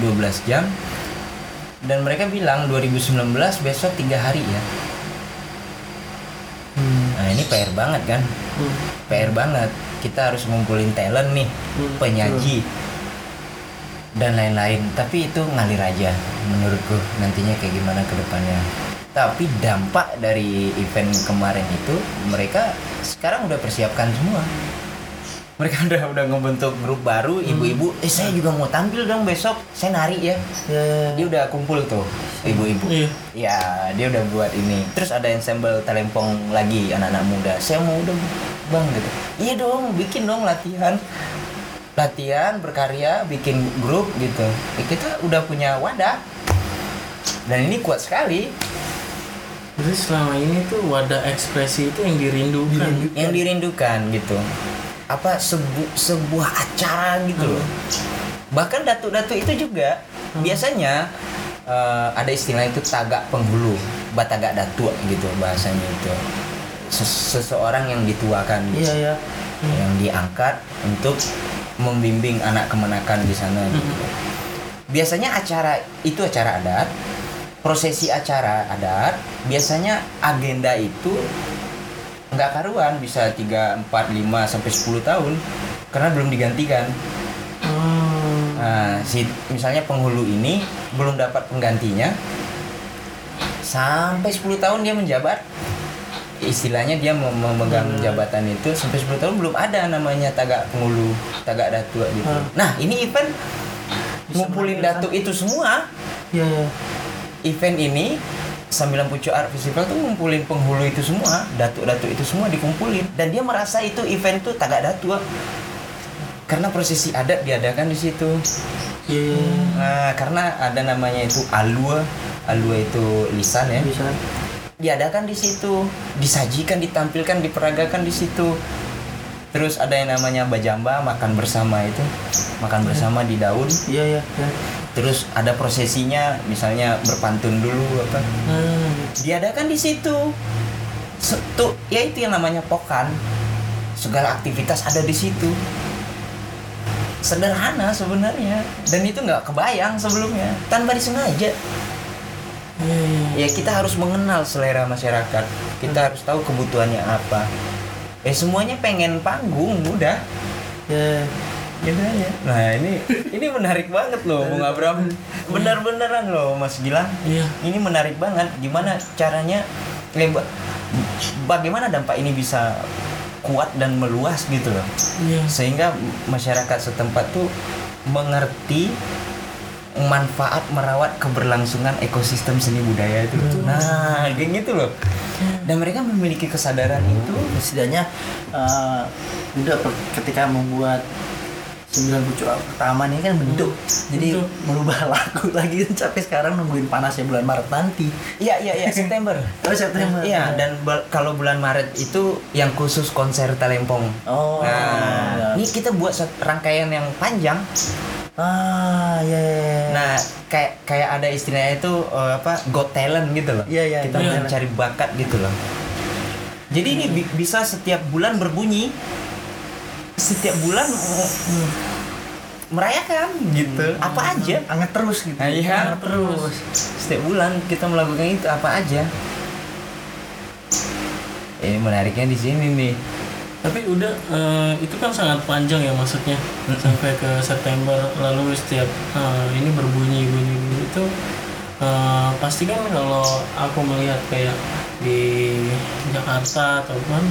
[SPEAKER 1] 12 jam dan mereka bilang 2019 besok tiga hari ya.
[SPEAKER 2] Hmm.
[SPEAKER 1] Nah ini PR banget kan?
[SPEAKER 3] Hmm.
[SPEAKER 1] PR banget. Kita harus ngumpulin talent nih,
[SPEAKER 3] Hmm,
[SPEAKER 1] penyaji dan lain-lain. Tapi itu ngalir aja menurutku nantinya kayak gimana ke depannya. Tapi dampak dari event kemarin itu mereka sekarang udah persiapkan semua. Mereka udah udah ngebentuk grup baru, ibu-ibu. Eh saya juga mau tampil dong besok. Saya nari ya. Dia udah kumpul tuh ibu-ibu.
[SPEAKER 3] Iya.
[SPEAKER 1] Ya, dia udah buat ini. Terus ada ensemble talempong lagi anak-anak muda. Saya mau dong, bang gitu. Iya dong, bikin dong latihan. Latihan, berkarya, bikin grup gitu. Ya, kita udah punya wadah. Dan ini kuat sekali.
[SPEAKER 3] Jadi selama ini tuh wadah ekspresi itu yang dirindukan.
[SPEAKER 1] Yang dirindukan gitu. Apa sebu- sebuah acara gitu loh. Bahkan datu-datu itu juga biasanya eh, ada istilah itu tagak penghulu, batagak datu gitu bahasanya itu. Ses- seseorang yang dituakan gitu.
[SPEAKER 2] Iya ya.
[SPEAKER 1] yang diangkat untuk membimbing anak kemenakan di sana gitu. Biasanya acara itu acara adat, prosesi acara adat, biasanya agenda itu nggak karuan bisa 3, 4, 5 sampai 10 tahun karena belum digantikan.
[SPEAKER 2] Hmm.
[SPEAKER 1] Nah, si misalnya penghulu ini belum dapat penggantinya sampai 10 tahun dia menjabat. Istilahnya dia mem- memegang jabatan itu sampai 10 tahun belum ada namanya tagak penghulu, tagak datuk gitu.
[SPEAKER 2] Hmm.
[SPEAKER 1] Nah, ini event ngumpulin datuk itu semua.
[SPEAKER 2] Iya ya.
[SPEAKER 1] Event ini Sambilan Pucuk Art Festival tuh ngumpulin penghulu itu semua, datuk-datuk itu semua dikumpulin dan dia merasa itu event tuh tagak datuk. Karena prosesi adat diadakan di situ.
[SPEAKER 2] Iya.
[SPEAKER 1] Nah, karena ada namanya itu alua, alua itu lisan ya.
[SPEAKER 2] Bisa.
[SPEAKER 1] Diadakan di situ, disajikan, ditampilkan, diperagakan di situ. Terus ada yang namanya bajamba, makan bersama itu. Makan bersama di daun.
[SPEAKER 2] Iya ya. ya.
[SPEAKER 1] Terus ada prosesinya misalnya berpantun dulu apa.
[SPEAKER 3] Hmm.
[SPEAKER 1] diadakan di situ. Tuh ya itu yang namanya pokan. Segala aktivitas ada di situ. Sederhana sebenarnya. Dan itu nggak kebayang sebelumnya. Tanpa disengaja. Ya kita harus mengenal selera masyarakat. Kita harus tahu kebutuhannya apa. Eh semuanya pengen panggung udah
[SPEAKER 2] ya
[SPEAKER 1] gitu aja nah ini ini menarik banget loh Bung Abram. benar-beneran loh Mas Gilang.
[SPEAKER 3] Iya.
[SPEAKER 1] ini menarik banget gimana caranya eh, ba- bagaimana dampak ini bisa kuat dan meluas gitu loh.
[SPEAKER 3] Iya.
[SPEAKER 1] sehingga masyarakat setempat tuh mengerti manfaat merawat keberlangsungan ekosistem seni budaya itu. Nah kayak gitu loh. Dan mereka memiliki kesadaran itu
[SPEAKER 2] setidaknya eh, udah ketika membuat sembilan pucuk pertama nih kan bentuk jadi
[SPEAKER 3] Bentuk.
[SPEAKER 2] merubah lagu lagi sampai sekarang nungguin panasnya bulan Maret nanti
[SPEAKER 1] iya iya iya September
[SPEAKER 2] oh September
[SPEAKER 1] Iya, dan bel- kalau bulan Maret itu yang khusus konser Talempong.
[SPEAKER 2] oh
[SPEAKER 1] Nah,
[SPEAKER 2] ya.
[SPEAKER 1] ini kita buat rangkaian yang panjang.
[SPEAKER 2] ah ya, ya, ya.
[SPEAKER 1] Nah, kayak kayak ada istilahnya itu eh, apa? Got talent gitu loh.
[SPEAKER 2] Iya, iya,
[SPEAKER 1] Kita
[SPEAKER 3] iya.
[SPEAKER 1] mencari bakat gitu loh. Jadi ini bi- bisa setiap bulan berbunyi. Setiap bulan mm, merayakan gitu. Apa aja.
[SPEAKER 2] anget terus gitu
[SPEAKER 1] Nah, iya.
[SPEAKER 2] anget terus
[SPEAKER 1] Setiap bulan kita melakukan itu apa aja. Ini menariknya di sini nih.
[SPEAKER 3] Tapi udah eh, itu kan sangat panjang ya maksudnya sampai ke September lalu setiap eh, ini berbunyi bunyi bunyi itu eh, pasti kan kalau aku melihat kayak di Jakarta ataupun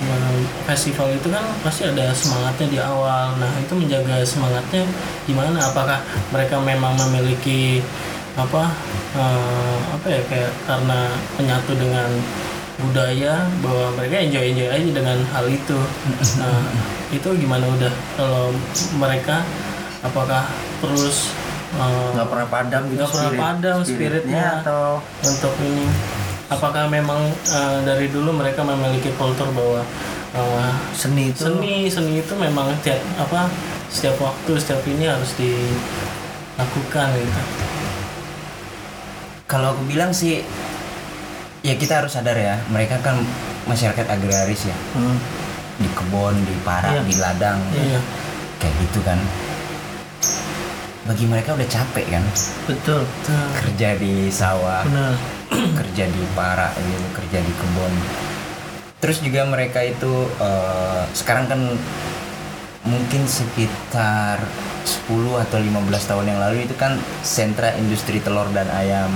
[SPEAKER 3] eh, festival itu kan pasti ada semangatnya di awal. Nah itu menjaga semangatnya gimana? Apakah mereka memang memiliki apa eh, apa ya kayak karena menyatu dengan budaya bahwa mereka enjoy enjoy aja dengan hal itu nah itu gimana udah kalau mereka apakah terus uh,
[SPEAKER 2] nggak pernah padam gitu
[SPEAKER 3] Nggak pernah
[SPEAKER 2] spirit-
[SPEAKER 3] padam spiritnya.
[SPEAKER 2] atau
[SPEAKER 3] untuk ini apakah memang uh, dari dulu mereka memiliki kultur bahwa uh,
[SPEAKER 2] seni itu
[SPEAKER 3] seni seni itu memang tiap apa setiap waktu setiap ini harus dilakukan gitu
[SPEAKER 1] Kalau aku bilang sih ya kita harus sadar ya, mereka kan masyarakat agraris ya.
[SPEAKER 2] Hmm.
[SPEAKER 1] Di kebun, di parak,
[SPEAKER 2] Iya.
[SPEAKER 1] di ladang.
[SPEAKER 3] iya
[SPEAKER 1] Kayak gitu kan. Bagi mereka udah capek kan
[SPEAKER 2] betul
[SPEAKER 1] kerja di sawah,
[SPEAKER 2] benar
[SPEAKER 1] kerja di parak gitu, kerja di kebun. Terus juga mereka itu eh, sekarang kan mungkin sekitar 10 atau 15 tahun yang lalu itu kan sentra industri telur dan ayam.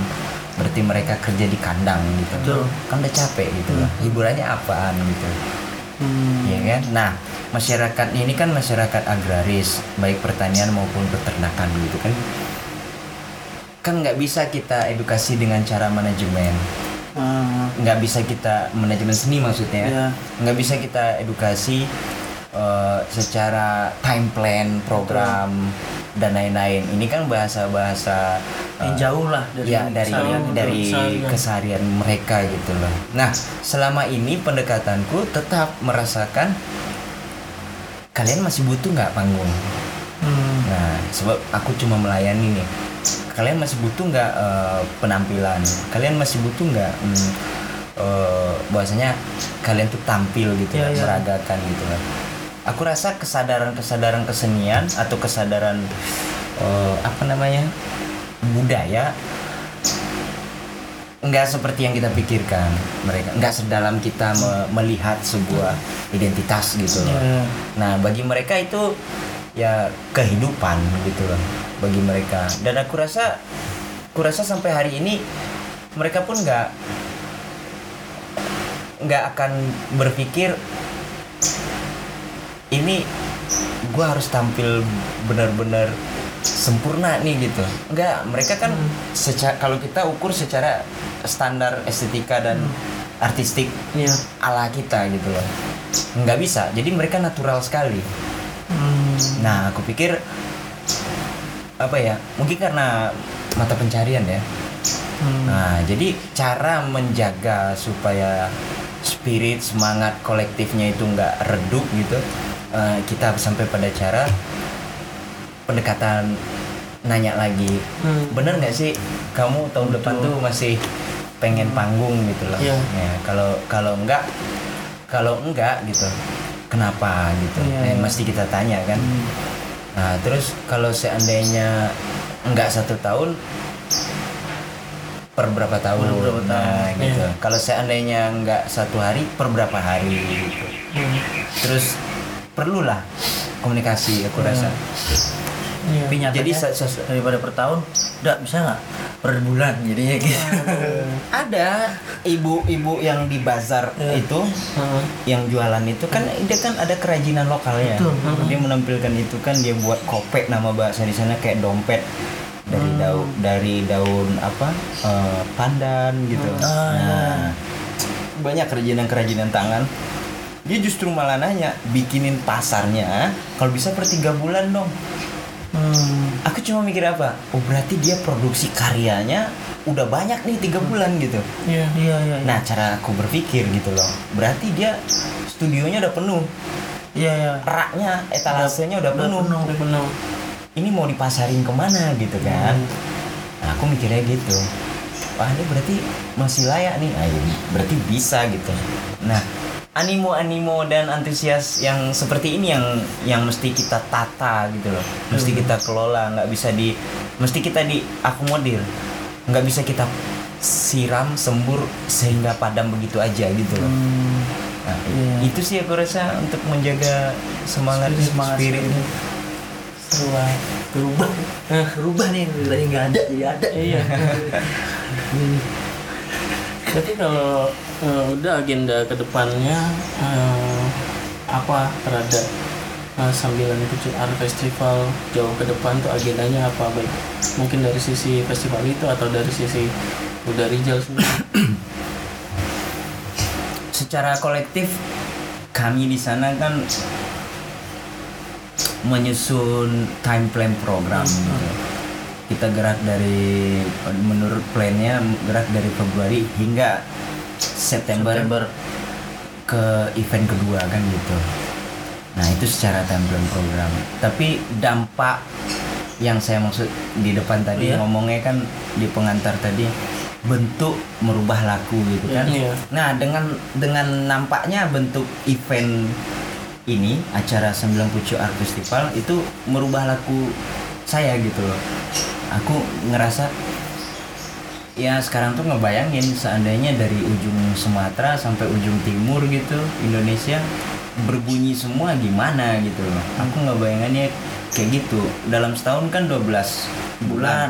[SPEAKER 1] Berarti mereka kerja di kandang gitu.
[SPEAKER 2] Betul.
[SPEAKER 1] Kan udah capek gitu lah. Hiburannya apaan gitu.
[SPEAKER 2] Hmm.
[SPEAKER 1] Iya kan? Nah, masyarakat ini kan masyarakat agraris, baik pertanian maupun peternakan gitu kan. Kan nggak bisa kita edukasi dengan cara manajemen.
[SPEAKER 2] Ah,
[SPEAKER 1] Nggak bisa kita manajemen seni maksudnya.
[SPEAKER 2] Iya.
[SPEAKER 1] Nggak bisa kita edukasi eh, secara time plan, program dan lain-lain. Ini kan bahasa-bahasa
[SPEAKER 2] yang
[SPEAKER 1] eh,
[SPEAKER 2] jauh lah dari
[SPEAKER 1] ya dari
[SPEAKER 3] keseharian,
[SPEAKER 1] dari
[SPEAKER 3] keseharian.
[SPEAKER 1] keseharian mereka gitu loh. Nah, selama ini pendekatanku tetap merasakan kalian masih butuh nggak panggung?
[SPEAKER 2] Hmm.
[SPEAKER 1] Nah, sebab aku cuma melayani nih. Kalian masih butuh nggak eh, penampilan? Kalian masih butuh nggak hmm, eh, bahwasanya kalian tuh tampil gitu, lah,
[SPEAKER 2] iya.
[SPEAKER 1] meragakan gitu lah. Aku rasa kesadaran-kesadaran kesenian atau kesadaran eh, apa namanya budaya nggak seperti yang kita pikirkan mereka nggak sedalam kita me- melihat sebuah identitas gitu loh.
[SPEAKER 2] Ya.
[SPEAKER 1] Nah, bagi mereka itu ya kehidupan gitu loh bagi mereka. Dan aku rasa aku rasa sampai hari ini mereka pun nggak nggak akan berpikir ini gua harus tampil benar-benar sempurna nih gitu. Enggak, mereka kan secara kalau kita ukur secara standar estetika dan artistik
[SPEAKER 2] Iya.
[SPEAKER 1] ala kita gitu loh nggak bisa jadi mereka natural sekali
[SPEAKER 2] Hmm.
[SPEAKER 1] nah aku pikir apa ya mungkin karena mata pencarian ya
[SPEAKER 2] Hmm.
[SPEAKER 1] nah jadi cara menjaga supaya spirit semangat kolektifnya itu nggak redup gitu eh, kita sampai pada cara pendekatan nanya lagi
[SPEAKER 3] Hmm.
[SPEAKER 1] bener nggak sih kamu tahun depan tuh masih pengen panggung gitu loh
[SPEAKER 3] Iya.
[SPEAKER 1] ya kalau kalau enggak kalau enggak gitu kenapa gitu
[SPEAKER 2] Iya,
[SPEAKER 1] Eh,
[SPEAKER 2] iya.
[SPEAKER 1] mesti kita tanya kan
[SPEAKER 2] Hmm.
[SPEAKER 1] nah terus kalau seandainya enggak satu tahun per berapa tahun
[SPEAKER 2] Per berapa
[SPEAKER 1] nah
[SPEAKER 2] tahun.
[SPEAKER 1] gitu
[SPEAKER 3] Iya.
[SPEAKER 1] kalau seandainya enggak satu hari per berapa hari gitu
[SPEAKER 3] Hmm.
[SPEAKER 1] terus perlulah komunikasi aku rasa
[SPEAKER 3] Iya.
[SPEAKER 2] Tapi nyatanya
[SPEAKER 1] Jadi
[SPEAKER 2] daripada per tahun, udah bisa nggak per bulan jadinya gitu.
[SPEAKER 1] ada ibu-ibu yang di bazar
[SPEAKER 2] Iya.
[SPEAKER 1] itu
[SPEAKER 3] Heeh.
[SPEAKER 1] yang jualan itu kan dia kan ada kerajinan lokalnya
[SPEAKER 2] Betul.
[SPEAKER 1] dia menampilkan itu kan dia buat kopek nama bahasa di sana kayak dompet dari
[SPEAKER 2] Hmm.
[SPEAKER 1] daun dari daun apa eh, pandan gitu
[SPEAKER 2] Ah,
[SPEAKER 1] nah banyak kerajinan-kerajinan tangan dia justru malah nanya bikinin pasarnya kalau bisa per tiga bulan dong
[SPEAKER 2] Hmm.
[SPEAKER 1] aku cuma mikir apa oh berarti dia produksi karyanya udah banyak nih tiga bulan gitu
[SPEAKER 3] Iya.
[SPEAKER 2] Iya iya. iya.
[SPEAKER 1] Nah, cara aku berpikir gitu loh. Berarti dia studionya udah penuh.
[SPEAKER 2] Iya iya.
[SPEAKER 1] Raknya, etalasenya udah
[SPEAKER 2] Udah
[SPEAKER 1] penuh.
[SPEAKER 2] penuh.
[SPEAKER 3] Udah penuh.
[SPEAKER 1] Ini mau dipasarin ke mana gitu kan.
[SPEAKER 2] Hmm.
[SPEAKER 1] Nah, aku mikirnya gitu. Wah, ini berarti masih layak nih. Nah, ini berarti bisa gitu. Nah, animo-animo dan antusias yang seperti ini yang yang mesti kita tata gitu loh. Mesti
[SPEAKER 2] Hmm.
[SPEAKER 1] kita kelola, nggak bisa di mesti kita diakomodir. Nggak bisa kita siram, sembur sehingga padam begitu aja gitu loh.
[SPEAKER 2] Hmm.
[SPEAKER 1] Nah,
[SPEAKER 2] Iya.
[SPEAKER 1] itu sih aku rasa untuk menjaga semangat
[SPEAKER 2] Semangat
[SPEAKER 1] spirit.
[SPEAKER 2] spirit.
[SPEAKER 3] Seru.
[SPEAKER 2] Berubah.
[SPEAKER 3] Hah?
[SPEAKER 2] Berubah nih dari nggak ada jadi ada.
[SPEAKER 3] Iya. Berarti kalau eh, udah agenda ke depannya eh, apa terhadap eh, sambilan Pucuk Art Festival jauh ke depan tuh agendanya apa baik mungkin dari sisi festival itu atau dari sisi udah Rijal sendiri
[SPEAKER 1] Secara kolektif kami di sana kan menyusun time plan program gitu. Kita gerak dari menurut plannya gerak dari Februari hingga September,
[SPEAKER 2] September.
[SPEAKER 1] ke event kedua kan gitu. Nah itu secara time plan program. Tapi dampak yang saya maksud di depan tadi
[SPEAKER 2] Iya.
[SPEAKER 1] ngomongnya kan di pengantar tadi bentuk merubah laku gitu kan.
[SPEAKER 3] Iya.
[SPEAKER 1] Nah dengan dengan nampaknya bentuk event ini acara 9 Pucuk Art Festival itu merubah laku saya gitu loh. Aku ngerasa ya sekarang tuh ngebayangin seandainya dari ujung Sumatera sampai ujung timur gitu Indonesia berbunyi semua gimana gitu loh. Aku ngebayangannya kayak gitu. Dalam setahun kan 12 bulan,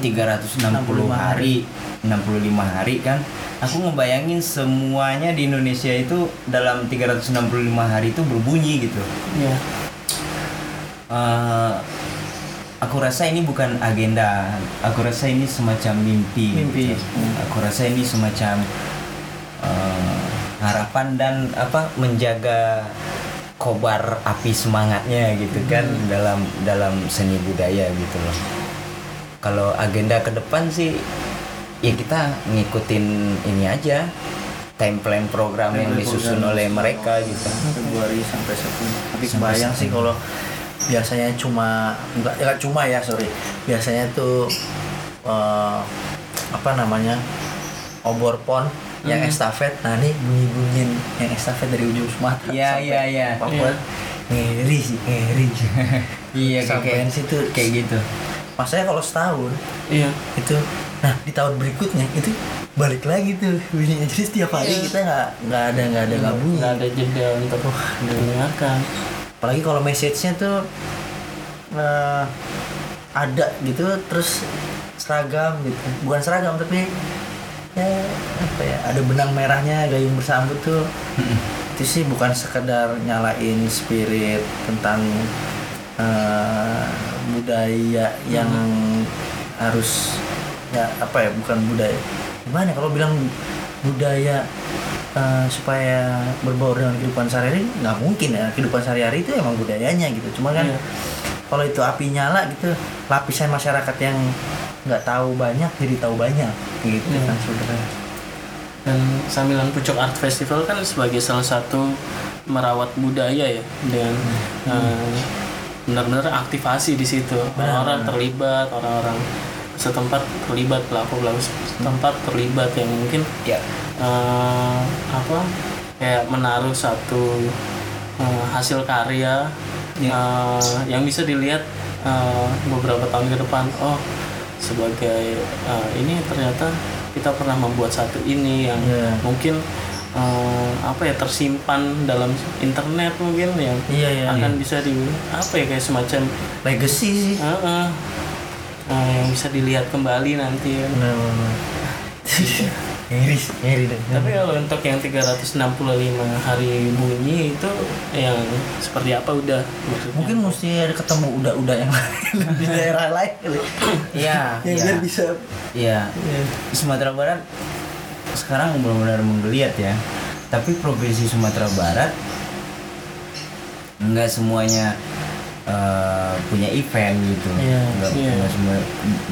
[SPEAKER 1] 360 hari, 65 hari kan. Aku ngebayangin semuanya di Indonesia itu dalam 365 hari itu berbunyi gitu. Eh, aku rasa ini bukan agenda. Aku rasa ini semacam mimpi.
[SPEAKER 2] Mimpi.
[SPEAKER 1] gitu. Aku rasa ini semacam eh, harapan dan apa menjaga kobar api semangatnya gitu kan dalam dalam seni budaya gitu loh. Kalau agenda ke depan sih ya kita ngikutin ini aja time plan program yang disusun oleh mereka gitu.
[SPEAKER 2] Februari sampai September. Tapi kebayang sih kalau biasanya cuma enggak ya cuma ya sorry biasanya tuh eh, apa namanya obor pon yang
[SPEAKER 1] Hmm.
[SPEAKER 2] estafet nah ini bunyi bunyiin yang estafet dari ujung Sumatera
[SPEAKER 1] Iya,
[SPEAKER 2] sampai
[SPEAKER 1] iya, iya.
[SPEAKER 2] Papua ngeri sih ngeri
[SPEAKER 1] Iya kayak
[SPEAKER 2] Sampean
[SPEAKER 1] kayak,
[SPEAKER 2] situ
[SPEAKER 1] kayak gitu.
[SPEAKER 2] masanya kalau setahun
[SPEAKER 3] Iya.
[SPEAKER 2] itu nah di tahun berikutnya itu balik lagi tuh bunyinya jadi setiap hari
[SPEAKER 3] Iya.
[SPEAKER 2] kita nggak nggak ada nggak ada nggak bunyi
[SPEAKER 3] Nggak ada jeda untuk mendengarkan.
[SPEAKER 2] Apalagi kalau message-nya tuh eh, ada gitu terus seragam gitu. Bukan seragam tapi ya apa ya ada benang merahnya gayung bersambut tuh. Itu sih bukan sekedar nyalain spirit tentang eh, budaya yang harus ya apa ya bukan budaya. Gimana kalau bilang budaya eh, supaya berbaur dengan kehidupan sehari-hari nggak mungkin ya. Kehidupan sehari-hari itu emang budayanya gitu. Cuma kan
[SPEAKER 3] Iya.
[SPEAKER 2] kalau itu api nyala gitu lapisan masyarakat yang nggak tahu banyak jadi tahu banyak gitu
[SPEAKER 3] Iya.
[SPEAKER 2] kan sebenarnya.
[SPEAKER 3] Dan Sambilan Pucuk Art Festival kan sebagai salah satu merawat budaya ya. Dengan eh, benar-benar aktivasi di situ. Orang-orang terlibat orang-orang setempat terlibat pelaku pelaku setempat terlibat yang mungkin
[SPEAKER 1] ya
[SPEAKER 3] eh, apa? Kayak menaruh satu eh, hasil karya eh, yang bisa dilihat eh, beberapa tahun ke depan oh sebagai eh, ini ternyata kita pernah membuat satu ini yang
[SPEAKER 2] Iya.
[SPEAKER 3] mungkin eh, apa ya tersimpan dalam internet mungkin yang
[SPEAKER 2] Iya, iya,
[SPEAKER 3] akan bisa di apa ya kayak semacam
[SPEAKER 2] legacy sih.
[SPEAKER 3] Eh, eh, eh, yang bisa dilihat kembali nanti kan.
[SPEAKER 2] benar benar ngiri ngiri deh
[SPEAKER 3] Tapi kalau untuk yang 365 hari bunyi itu yang seperti apa udah maksudnya?
[SPEAKER 2] mungkin mesti ada ketemu udah-udah yang di daerah lain kali.
[SPEAKER 1] Iya,
[SPEAKER 2] yang
[SPEAKER 1] iya.
[SPEAKER 2] biar bisa
[SPEAKER 1] Iya. Di Sumatera Barat sekarang benar-benar menggeliat ya. Tapi provinsi Sumatera Barat nggak semuanya eh, punya event gitu.
[SPEAKER 2] Iya,
[SPEAKER 1] Nggak,
[SPEAKER 3] iya.
[SPEAKER 1] nggak semua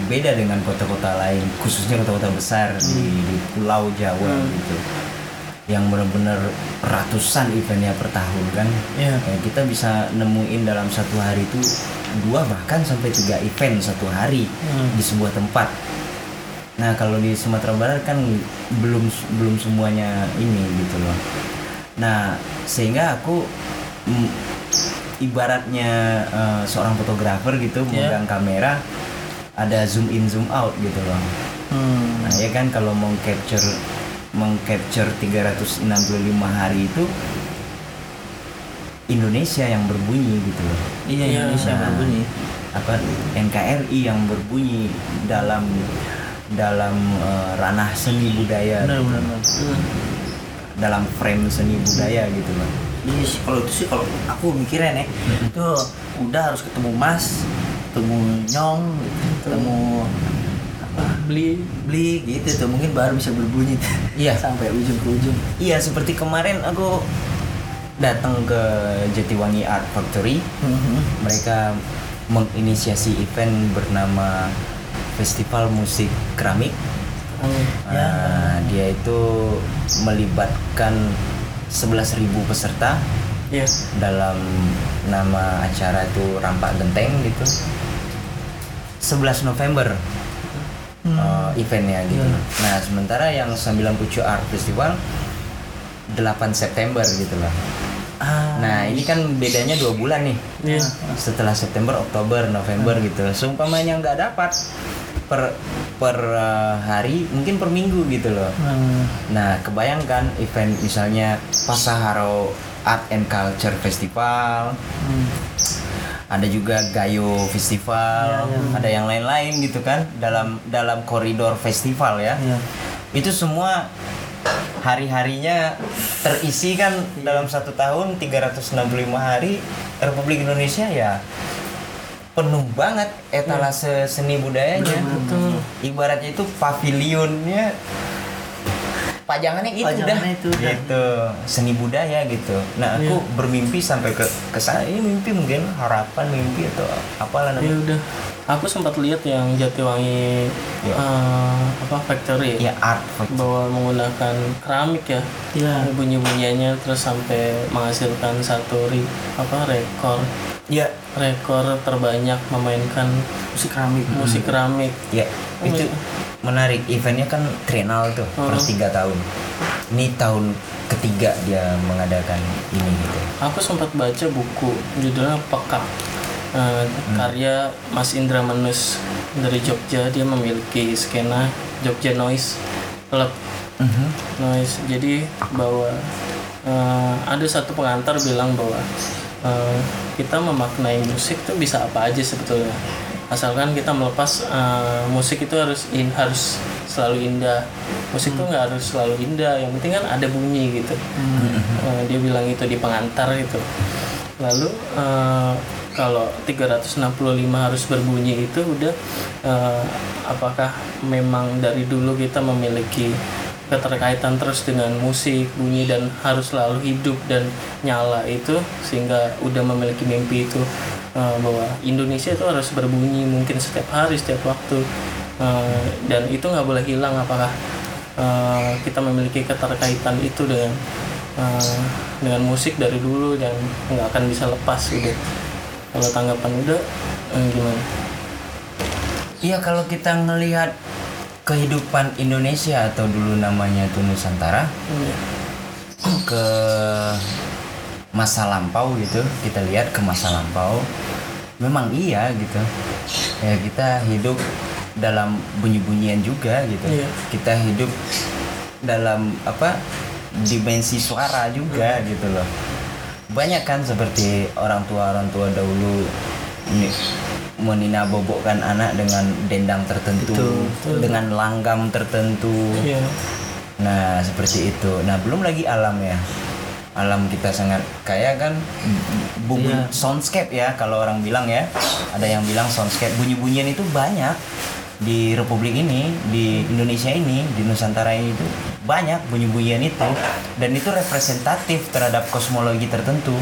[SPEAKER 1] beda dengan kota-kota lain, khususnya kota-kota besar di, di Pulau Jawa
[SPEAKER 3] Hmm.
[SPEAKER 1] gitu. Yang benar-benar ratusan eventnya per tahun kan.
[SPEAKER 2] Iya.
[SPEAKER 1] Ya, kita bisa nemuin dalam satu hari itu dua bahkan sampai tiga event satu hari
[SPEAKER 2] Hmm.
[SPEAKER 1] di sebuah tempat. Nah kalau di Sumatera Barat kan belum belum semuanya ini gitu loh. Nah sehingga aku mm, ibaratnya eh, seorang fotografer gitu
[SPEAKER 2] Iya.
[SPEAKER 1] memegang kamera ada zoom in zoom out gitu loh.
[SPEAKER 2] hmm.
[SPEAKER 1] Nah ya kan kalau mau capture mengcapture 365 hari itu Indonesia yang berbunyi gitu loh.
[SPEAKER 2] iya
[SPEAKER 3] Iya.
[SPEAKER 2] Indonesia
[SPEAKER 1] Nah,
[SPEAKER 2] berbunyi
[SPEAKER 1] apa NKRI yang berbunyi dalam dalam eh, ranah seni budaya
[SPEAKER 2] benar benar benar.
[SPEAKER 3] Hmm.
[SPEAKER 1] dalam frame seni budaya gitu loh.
[SPEAKER 2] Iya sih kalau itu sih kalau aku mikirnya nih itu udah harus ketemu Mas, ketemu Nyong, ketemu apa
[SPEAKER 3] beli
[SPEAKER 2] beli gitu tuh mungkin baru bisa berbunyi
[SPEAKER 1] Iya.
[SPEAKER 2] sampai ujung ke ujung.
[SPEAKER 1] Iya seperti kemarin aku datang ke Jatiwangi Art Factory. Mereka menginisiasi event bernama Festival Musik Keramik.
[SPEAKER 2] Ya.
[SPEAKER 1] Nah, dia itu melibatkan 11.000 peserta
[SPEAKER 3] ya
[SPEAKER 1] dalam nama acara itu Rampak Genteng gitu. 11 November uh, eventnya gitu.
[SPEAKER 2] Iya.
[SPEAKER 1] Nah, sementara yang 9 Pucu Art Festival 8 September gitu loh.
[SPEAKER 2] Ah,
[SPEAKER 1] Nah, ini kan bedanya dua bulan nih.
[SPEAKER 3] Iya.
[SPEAKER 1] Setelah September, Oktober, November gitu. Seumpamanya nggak dapat per per uh, hari, mungkin per minggu gitu loh.
[SPEAKER 2] hmm,
[SPEAKER 1] Nah, kebayangkan event misalnya Pasaharo Art and Culture Festival,
[SPEAKER 2] hmm.
[SPEAKER 1] ada juga Gayo Festival,
[SPEAKER 2] Iya, iya.
[SPEAKER 1] ada yang lain-lain gitu kan dalam dalam koridor festival ya.
[SPEAKER 2] Iya.
[SPEAKER 1] Itu semua hari-harinya terisi kan dalam satu tahun 365 hari Republik Indonesia ya penuh banget etalase seni budayanya.
[SPEAKER 3] betul.
[SPEAKER 1] Ibaratnya itu pavilionnya pajangannya itu
[SPEAKER 2] Pajangannya
[SPEAKER 1] dah.
[SPEAKER 2] Itu
[SPEAKER 1] gitu. Seni budaya gitu. Nah aku
[SPEAKER 3] Iya.
[SPEAKER 1] bermimpi sampai ke ke sana. Ini mimpi mungkin harapan mimpi atau apalah
[SPEAKER 3] ya
[SPEAKER 1] namanya.
[SPEAKER 3] udah. Aku sempat lihat yang Jatiwangi
[SPEAKER 1] Iya.
[SPEAKER 3] eh, apa factory.
[SPEAKER 1] Ya art
[SPEAKER 3] bahwa menggunakan keramik ya.
[SPEAKER 2] Iya.
[SPEAKER 3] bunyi bunyiannya terus sampai menghasilkan satu ri, apa rekor.
[SPEAKER 1] Ya
[SPEAKER 3] rekor terbanyak memainkan
[SPEAKER 2] musik keramik.
[SPEAKER 3] musik keramik.
[SPEAKER 1] Ya
[SPEAKER 3] Oh,
[SPEAKER 1] itu
[SPEAKER 3] iya.
[SPEAKER 1] Menarik. Eventnya kan trienal tuh per
[SPEAKER 3] Oh.
[SPEAKER 1] tiga tahun. Ini tahun ketiga dia mengadakan ini gitu.
[SPEAKER 3] Aku sempat baca buku judulnya Peka Eh, karya Mas Indra Manus dari Jogja. Dia memiliki skena Jogja Noise Club.
[SPEAKER 1] Mhm.
[SPEAKER 3] noise. Jadi bahwa eh, ada satu pengantar bilang bahwa eh, kita memaknai musik tuh bisa apa aja sebetulnya asalkan kita melepas eh, musik itu harus in harus selalu indah. Musik tuh nggak harus selalu indah yang penting kan ada bunyi gitu. Eh, dia bilang itu di pengantar itu lalu eh, kalau 365 harus berbunyi itu udah eh, apakah memang dari dulu kita memiliki keterkaitan terus dengan musik bunyi dan harus selalu hidup dan nyala itu sehingga udah memiliki mimpi itu eh, bahwa Indonesia itu harus berbunyi mungkin setiap hari setiap waktu. Eh, dan itu nggak boleh hilang apakah eh, kita memiliki keterkaitan itu dengan eh, dengan musik dari dulu dan nggak akan bisa lepas gitu. Kalau tanggapan udah eh, gimana?
[SPEAKER 1] Iya kalau kita ngelihat kehidupan Indonesia atau dulu namanya itu Nusantara
[SPEAKER 3] Iya.
[SPEAKER 1] Masa lampau gitu kita lihat ke masa lampau memang iya gitu ya kita hidup dalam bunyi-bunyian juga gitu
[SPEAKER 3] Iya.
[SPEAKER 1] kita hidup dalam apa dimensi suara juga gitu loh banyak kan seperti orang tua orang tua dahulu ini menina bobokkan anak dengan dendang tertentu
[SPEAKER 2] Betul,
[SPEAKER 1] dengan langgam tertentu
[SPEAKER 3] Iya.
[SPEAKER 1] Nah, seperti itu. Nah, belum lagi alam ya. Alam kita sangat kaya kan bumbu
[SPEAKER 2] Iya.
[SPEAKER 1] soundscape ya kalau orang bilang ya. Ada yang bilang soundscape bunyi-bunyian itu banyak di republik ini, di Indonesia ini, di Nusantara ini itu banyak bunyi-bunyian itu dan itu representatif terhadap kosmologi tertentu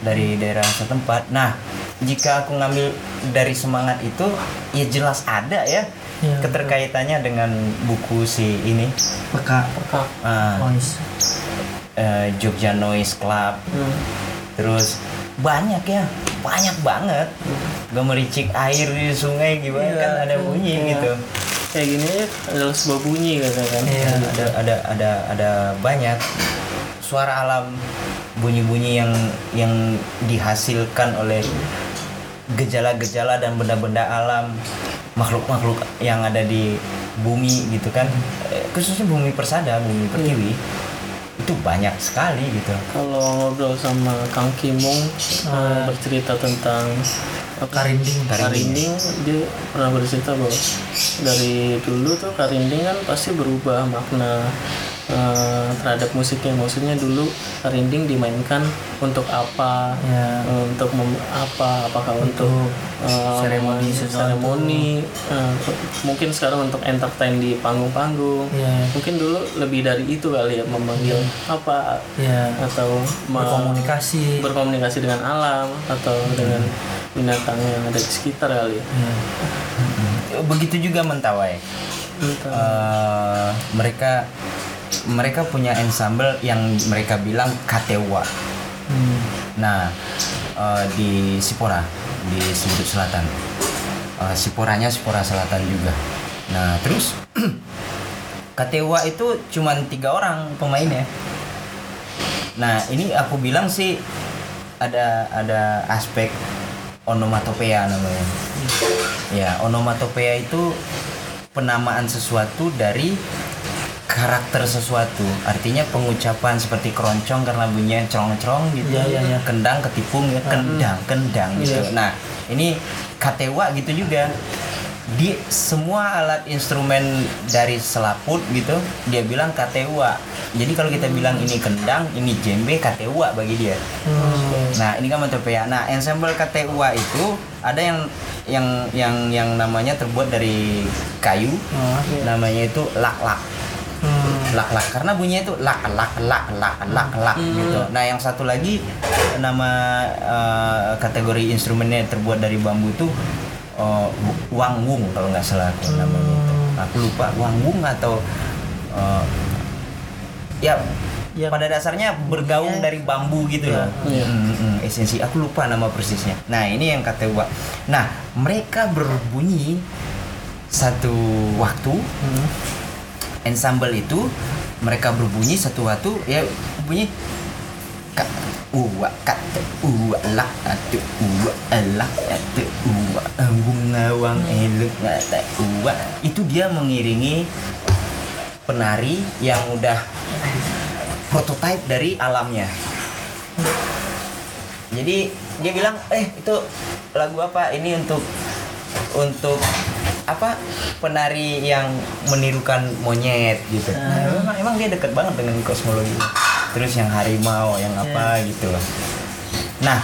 [SPEAKER 1] dari daerah setempat. Nah, jika aku ngambil dari semangat itu ya jelas ada ya
[SPEAKER 2] Iya,
[SPEAKER 1] keterkaitannya dengan buku si ini
[SPEAKER 2] peka
[SPEAKER 3] Peka.
[SPEAKER 1] ah,
[SPEAKER 2] noise
[SPEAKER 1] eh, Jogja Noise Club.
[SPEAKER 3] Hmm.
[SPEAKER 1] terus banyak ya banyak banget. Gemericik air di sungai gimana
[SPEAKER 3] Iya,
[SPEAKER 1] kan ada bunyi
[SPEAKER 3] iya.
[SPEAKER 1] gitu.
[SPEAKER 3] Kayak gini adalah sebuah bunyi katakan
[SPEAKER 2] Iya.
[SPEAKER 1] ada ada ada ada banyak suara alam bunyi-bunyi yang yang dihasilkan oleh gejala-gejala dan benda-benda alam makhluk-makhluk yang ada di bumi gitu kan. Eh, khususnya bumi persada bumi pertiwi itu banyak sekali gitu
[SPEAKER 3] kalau ngobrol sama Kang Kimung eh, bercerita tentang?
[SPEAKER 2] Karinding.
[SPEAKER 3] Karinding dia pernah bercerita bahwa dari dulu tuh karinding kan pasti berubah makna eh, terhadap musiknya. Maksudnya dulu karinding dimainkan untuk apa?
[SPEAKER 2] Ya.
[SPEAKER 3] Untuk mem- apa? Apakah untuk eh,
[SPEAKER 2] seremoni sesuatu.
[SPEAKER 3] seremoni? Eh, mungkin sekarang untuk entertain di panggung-panggung.
[SPEAKER 2] Ya.
[SPEAKER 3] Mungkin dulu lebih dari itu kali ya memanggil apa?
[SPEAKER 2] Ya.
[SPEAKER 3] Atau
[SPEAKER 2] berkomunikasi.
[SPEAKER 3] berkomunikasi dengan alam atau dengan binatang yang ada di sekitar kali ya.
[SPEAKER 2] Ya.
[SPEAKER 1] begitu juga mentawai.
[SPEAKER 3] Entah.
[SPEAKER 1] Eh, mereka mereka punya ensemble yang mereka bilang katewa
[SPEAKER 2] Hmm.
[SPEAKER 1] Nah, eh, di Sipora, di Sudut Selatan. Eh, Siporanya Sipora Selatan juga. Nah, terus Katewa itu cuma tiga orang pemainnya. Nah, ini aku bilang sih ada ada aspek onomatopea namanya. Ya, onomatopea itu penamaan sesuatu dari karakter sesuatu. Artinya pengucapan seperti keroncong karena bunyinya cerong-cerong gitu.
[SPEAKER 2] Iya, iya, iya.
[SPEAKER 1] Kendang ketipung ya, kendang, kendang gitu.
[SPEAKER 3] Iya.
[SPEAKER 1] Nah, ini katewa gitu juga. Di semua alat instrumen dari selaput gitu, dia bilang katewa. Jadi kalau kita bilang ini kendang, ini jembe, katewa bagi dia.
[SPEAKER 2] Hmm.
[SPEAKER 1] Nah, ini kan metopea. Nah, ensemble KTUA itu ada yang yang yang yang namanya terbuat dari kayu.
[SPEAKER 2] Oh,
[SPEAKER 1] Namanya itu lak-lak.
[SPEAKER 2] Hmm.
[SPEAKER 1] Lak-lak karena bunyinya itu lak lak lak lak lak lak gitu. Nah, yang satu lagi nama eh, kategori instrumennya terbuat dari bambu itu eh, wangwung kalau nggak salah aku namanya itu. Aku lupa wangwung atau eh, ya
[SPEAKER 2] Yang-
[SPEAKER 1] pada dasarnya bergaung
[SPEAKER 2] Iya.
[SPEAKER 1] dari bambu gitu
[SPEAKER 2] Iya.
[SPEAKER 1] loh.
[SPEAKER 3] Iya.
[SPEAKER 1] Mm, mm, esensi aku lupa nama persisnya. Nah, ini yang kata gua. Nah, mereka berbunyi satu waktu
[SPEAKER 2] Hmm.
[SPEAKER 1] Ensemble itu mereka berbunyi satu waktu ya bunyi kak uwa kat uwa lak atu uwa lak atu uwa bunga wang eluk ngata uwa itu dia mengiringi penari yang udah prototype dari alamnya. Jadi dia bilang eh itu lagu apa? Ini untuk untuk apa penari yang menirukan monyet gitu. Nah, emang, emang dia dekat banget dengan kosmologi. Terus yang harimau yang apa gitu loh. Nah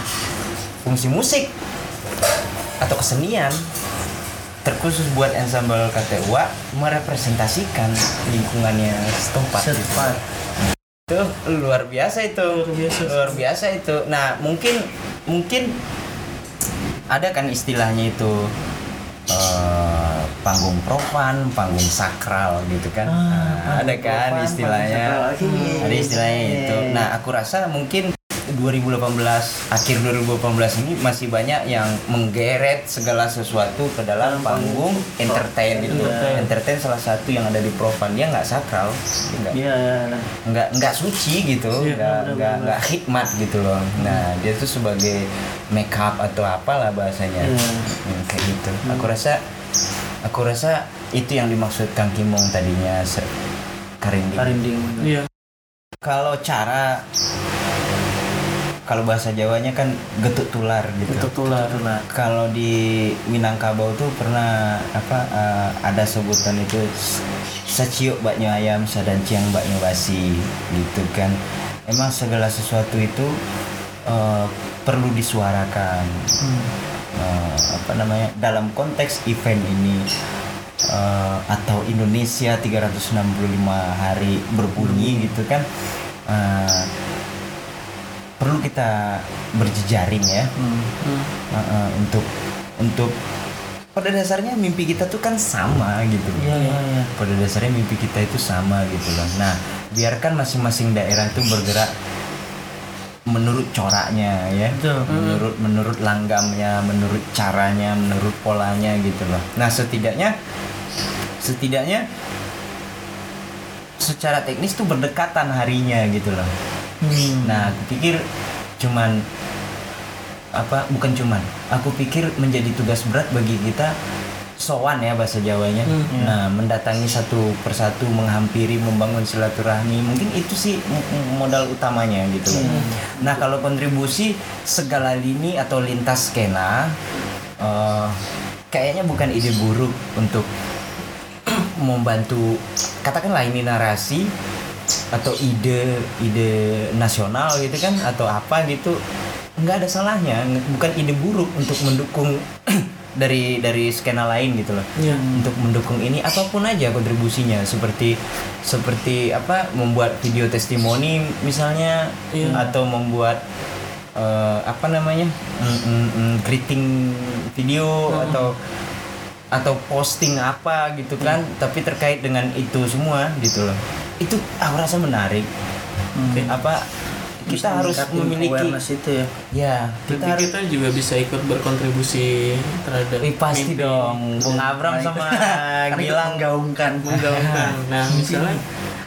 [SPEAKER 1] fungsi musik atau kesenian terkhusus buat ensemble KTUA merepresentasikan lingkungannya setempat gitu.
[SPEAKER 2] Setempat.
[SPEAKER 1] itu luar biasa itu.
[SPEAKER 3] Luar biasa.
[SPEAKER 1] luar biasa itu. Nah mungkin mungkin ada kan istilahnya itu eh, panggung profan panggung sakral gitu kan
[SPEAKER 2] Ah,
[SPEAKER 1] Nah, ada kan
[SPEAKER 2] profan,
[SPEAKER 1] istilahnya
[SPEAKER 2] sakral.
[SPEAKER 1] Ada istilahnya itu
[SPEAKER 2] iya.
[SPEAKER 1] nah aku rasa mungkin 2018 akhir 2018 ini masih banyak yang menggeret segala sesuatu ke dalam panggung entertain gitu.
[SPEAKER 3] Entertain.
[SPEAKER 1] Entertain salah satu yang ada di Profan dia nggak sakral, nggak
[SPEAKER 2] Iya, iya, nah.
[SPEAKER 1] nggak nggak suci gitu,
[SPEAKER 3] Iya,
[SPEAKER 1] nggak nggak nggak hikmat gitu loh. Nah dia tuh sebagai make up atau apalah bahasanya,
[SPEAKER 2] Iya.
[SPEAKER 1] Hmm, kayak gitu. Aku rasa aku rasa itu yang dimaksud Kang Kimong tadinya karinding.
[SPEAKER 2] Karinding.
[SPEAKER 3] Iya.
[SPEAKER 1] Kalau cara kalau bahasa Jawanya kan getuk tular gitu.
[SPEAKER 3] Untuk tular.
[SPEAKER 2] Itulah.
[SPEAKER 1] Kalau di Minangkabau tuh pernah apa eh, ada sebutan itu seciuk baknya ayam sadanciang baknya basi gitu kan. Emang segala sesuatu itu eh, perlu disuarakan.
[SPEAKER 2] Hmm.
[SPEAKER 1] Eh, apa namanya dalam konteks event ini eh, atau Indonesia 365 hari berbunyi gitu kan eh, perlu kita berjejaring ya
[SPEAKER 2] Hmm.
[SPEAKER 3] Hmm.
[SPEAKER 1] eh, eh, untuk untuk pada dasarnya mimpi kita tuh kan sama gitu
[SPEAKER 2] Iya, iya, iya.
[SPEAKER 1] pada dasarnya mimpi kita itu sama gitu loh nah biarkan masing-masing daerah itu bergerak menurut coraknya ya
[SPEAKER 2] Betul.
[SPEAKER 1] menurut menurut langgamnya menurut caranya menurut polanya gitu loh nah setidaknya setidaknya secara teknis tuh berdekatan harinya gitu loh
[SPEAKER 2] Hmm.
[SPEAKER 1] nah aku pikir cuman apa bukan cuman. Aku pikir menjadi tugas berat bagi kita sowan ya bahasa Jawanya.
[SPEAKER 3] Hmm.
[SPEAKER 1] nah mendatangi satu persatu menghampiri membangun silaturahmi. Mungkin itu sih modal utamanya gitu loh. Nah kalau kontribusi segala lini atau lintas skena eh, kayaknya bukan ide buruk untuk membantu katakanlah ini narasi atau ide ide nasional gitu kan atau apa gitu nggak ada salahnya. Bukan ide buruk untuk mendukung dari dari skena lain gitu loh.
[SPEAKER 3] Iya.
[SPEAKER 1] untuk mendukung ini apa pun aja kontribusinya. Seperti seperti apa membuat video testimoni misalnya
[SPEAKER 3] Iya.
[SPEAKER 1] atau membuat eh, apa namanya mm, mm, mm, greeting video atau atau posting apa gitu kan. Tapi terkait dengan itu semua gitu loh itu aku rasa menarik
[SPEAKER 2] Hmm.
[SPEAKER 1] apa kita
[SPEAKER 2] Bisa
[SPEAKER 1] harus memiliki
[SPEAKER 2] awareness itu ya.
[SPEAKER 1] ya kita
[SPEAKER 3] Berarti
[SPEAKER 1] harus
[SPEAKER 3] kita juga bisa ikut berkontribusi terhadap
[SPEAKER 1] Eh, pasti
[SPEAKER 3] mimpi.
[SPEAKER 1] dong Bung Abram
[SPEAKER 2] Nah,
[SPEAKER 1] sama Gilang
[SPEAKER 2] menggaungkan.
[SPEAKER 3] menggaungkan. Nah, misalnya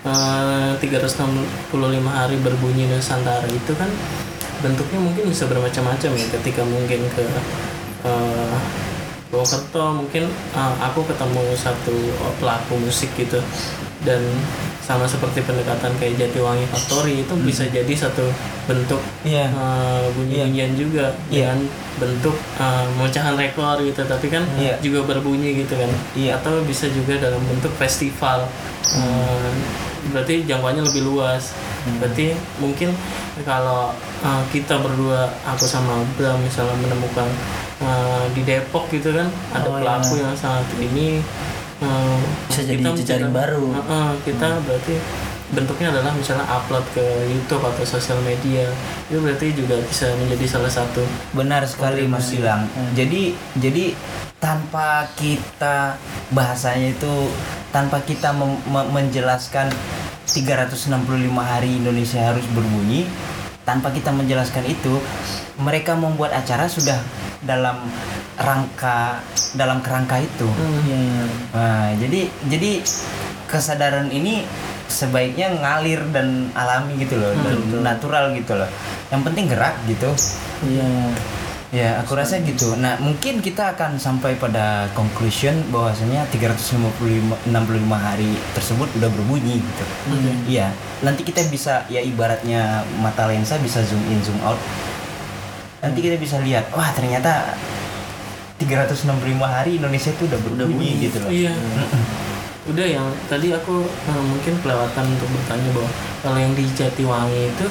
[SPEAKER 3] eh, 365 hari berbunyi Nusantara itu kan bentuknya mungkin bisa bermacam-macam ya ketika mungkin ke eh, Purwokerto mungkin eh, aku ketemu satu pelaku musik gitu dan sama seperti pendekatan kayak Jatiwangi Factory itu bisa jadi satu bentuk
[SPEAKER 1] iya.
[SPEAKER 3] eh, bunyi-bunyian juga
[SPEAKER 1] Iya.
[SPEAKER 3] dengan bentuk memecahan rekor gitu. Tapi kan
[SPEAKER 1] Iya.
[SPEAKER 3] juga berbunyi gitu kan.
[SPEAKER 1] Iya.
[SPEAKER 3] atau bisa juga dalam bentuk festival. Eh, berarti jangkauannya lebih luas. Berarti mungkin kalau eh, kita berdua aku sama Bram misalnya menemukan eh, di Depok gitu kan ada
[SPEAKER 2] Oh,
[SPEAKER 3] pelaku
[SPEAKER 2] iya.
[SPEAKER 3] yang sangat ini eh,
[SPEAKER 2] Bisa jadi jejaring
[SPEAKER 3] bisa-
[SPEAKER 2] baru.
[SPEAKER 3] Eh, eh, kita berarti bentuknya adalah misalnya upload ke YouTube atau sosial media. Itu berarti juga bisa menjadi salah satu
[SPEAKER 1] benar sekali Mas Gilang. Jadi jadi tanpa kita bahasanya itu tanpa kita mem- menjelaskan 365 hari Indonesia harus berbunyi tanpa kita menjelaskan itu mereka membuat acara sudah dalam rangka dalam kerangka itu
[SPEAKER 2] iya.
[SPEAKER 1] Nah, jadi jadi kesadaran ini sebaiknya ngalir dan alami gitu loh, dan natural gitu loh. Yang penting gerak gitu.
[SPEAKER 2] Iya.
[SPEAKER 1] Ya, aku rasa gitu. Nah, mungkin kita akan sampai pada conclusion bahwasanya 365 65 hari tersebut udah berbunyi gitu. Iya, nanti kita bisa ya ibaratnya mata lensa bisa zoom in zoom out. Nanti kita bisa lihat, wah ternyata 365 hari Indonesia itu udah berbunyi gitu loh.
[SPEAKER 3] Iya. Udah yang tadi aku eh, mungkin kelewatan untuk bertanya bahwa kalau yang di Jatiwangi itu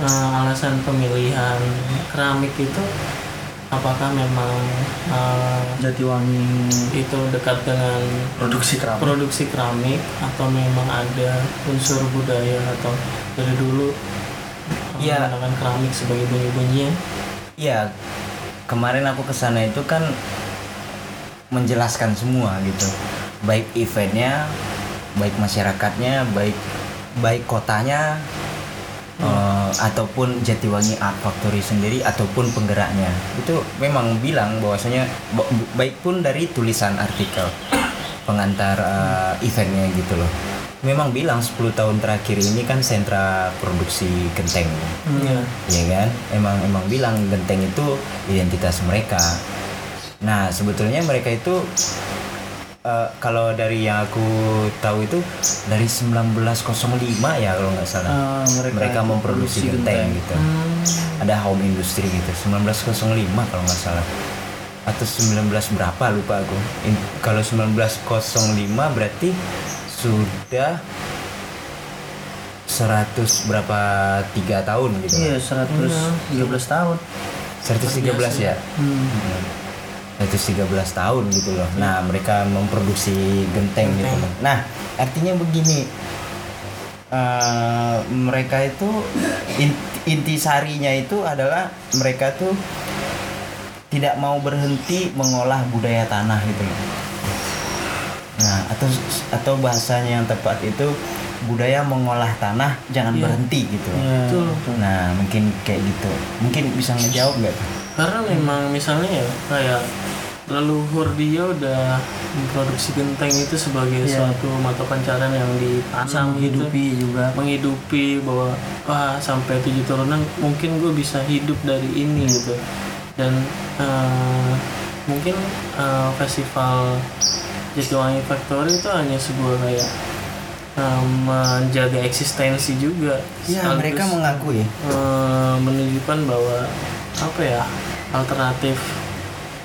[SPEAKER 3] eh, alasan pemilihan keramik itu apakah memang eh,
[SPEAKER 2] Jatiwangi
[SPEAKER 3] itu dekat dengan
[SPEAKER 2] produksi keramik.
[SPEAKER 3] produksi keramik atau memang ada unsur budaya atau dari dulu
[SPEAKER 1] Iya.
[SPEAKER 3] menggunakan keramik sebagai bunyi-bunyian?
[SPEAKER 1] Iya, kemarin aku ke sana itu kan menjelaskan semua gitu, baik eventnya, baik masyarakatnya, baik baik kotanya, eh, ataupun Jatiwangi Art Factory sendiri ataupun penggeraknya. Itu memang bilang bahwasanya ba- baik pun dari tulisan artikel pengantar eh, eventnya gitu loh memang bilang 10 tahun terakhir ini kan sentra produksi genteng.
[SPEAKER 3] Iya.
[SPEAKER 1] ya kan? Emang emang bilang genteng itu identitas mereka. Nah sebetulnya mereka itu eh, kalau dari yang aku tahu itu dari 1905 ya kalau nggak salah.
[SPEAKER 2] Ah, mereka
[SPEAKER 1] mereka memproduksi
[SPEAKER 2] produksi
[SPEAKER 1] genteng,
[SPEAKER 2] genteng.
[SPEAKER 1] gitu. Ada home industry gitu 1905 kalau nggak salah. Atau 19 berapa lupa aku. In- kalau 1905 berarti sudah 100 berapa tiga tahun gitu
[SPEAKER 2] Iya, 113 tahun.
[SPEAKER 1] 113 ya
[SPEAKER 2] Hmm.
[SPEAKER 1] Hmm. 113 tahun gitu loh. Nah, mereka memproduksi genteng, gitu loh. Nah, artinya begini. eh, mereka itu in- intisarinya itu adalah mereka tuh tidak mau berhenti mengolah budaya tanah gitu loh. Nah, atau atau bahasanya yang tepat itu budaya mengolah tanah jangan berhenti gitu.
[SPEAKER 2] Iya,
[SPEAKER 3] Betul.
[SPEAKER 1] Nah, mungkin kayak gitu. Mungkin bisa ngejawab nggak?
[SPEAKER 3] Karena memang misalnya ya kayak leluhur dia udah memproduksi genteng itu sebagai
[SPEAKER 2] Iya.
[SPEAKER 3] suatu mata pencarian yang ditanam gitu.
[SPEAKER 2] menghidupi juga.
[SPEAKER 3] menghidupi bahwa wah sampai tujuh turunan mungkin gue bisa hidup dari ini gitu dan eh, mungkin eh, festival Jatiwangi Factory itu hanya sebuah kayak eh, menjaga eksistensi juga
[SPEAKER 1] Ya,
[SPEAKER 3] Sekaligus,
[SPEAKER 1] mereka mengakui.
[SPEAKER 3] eh, menunjukkan bahwa apa ya alternatif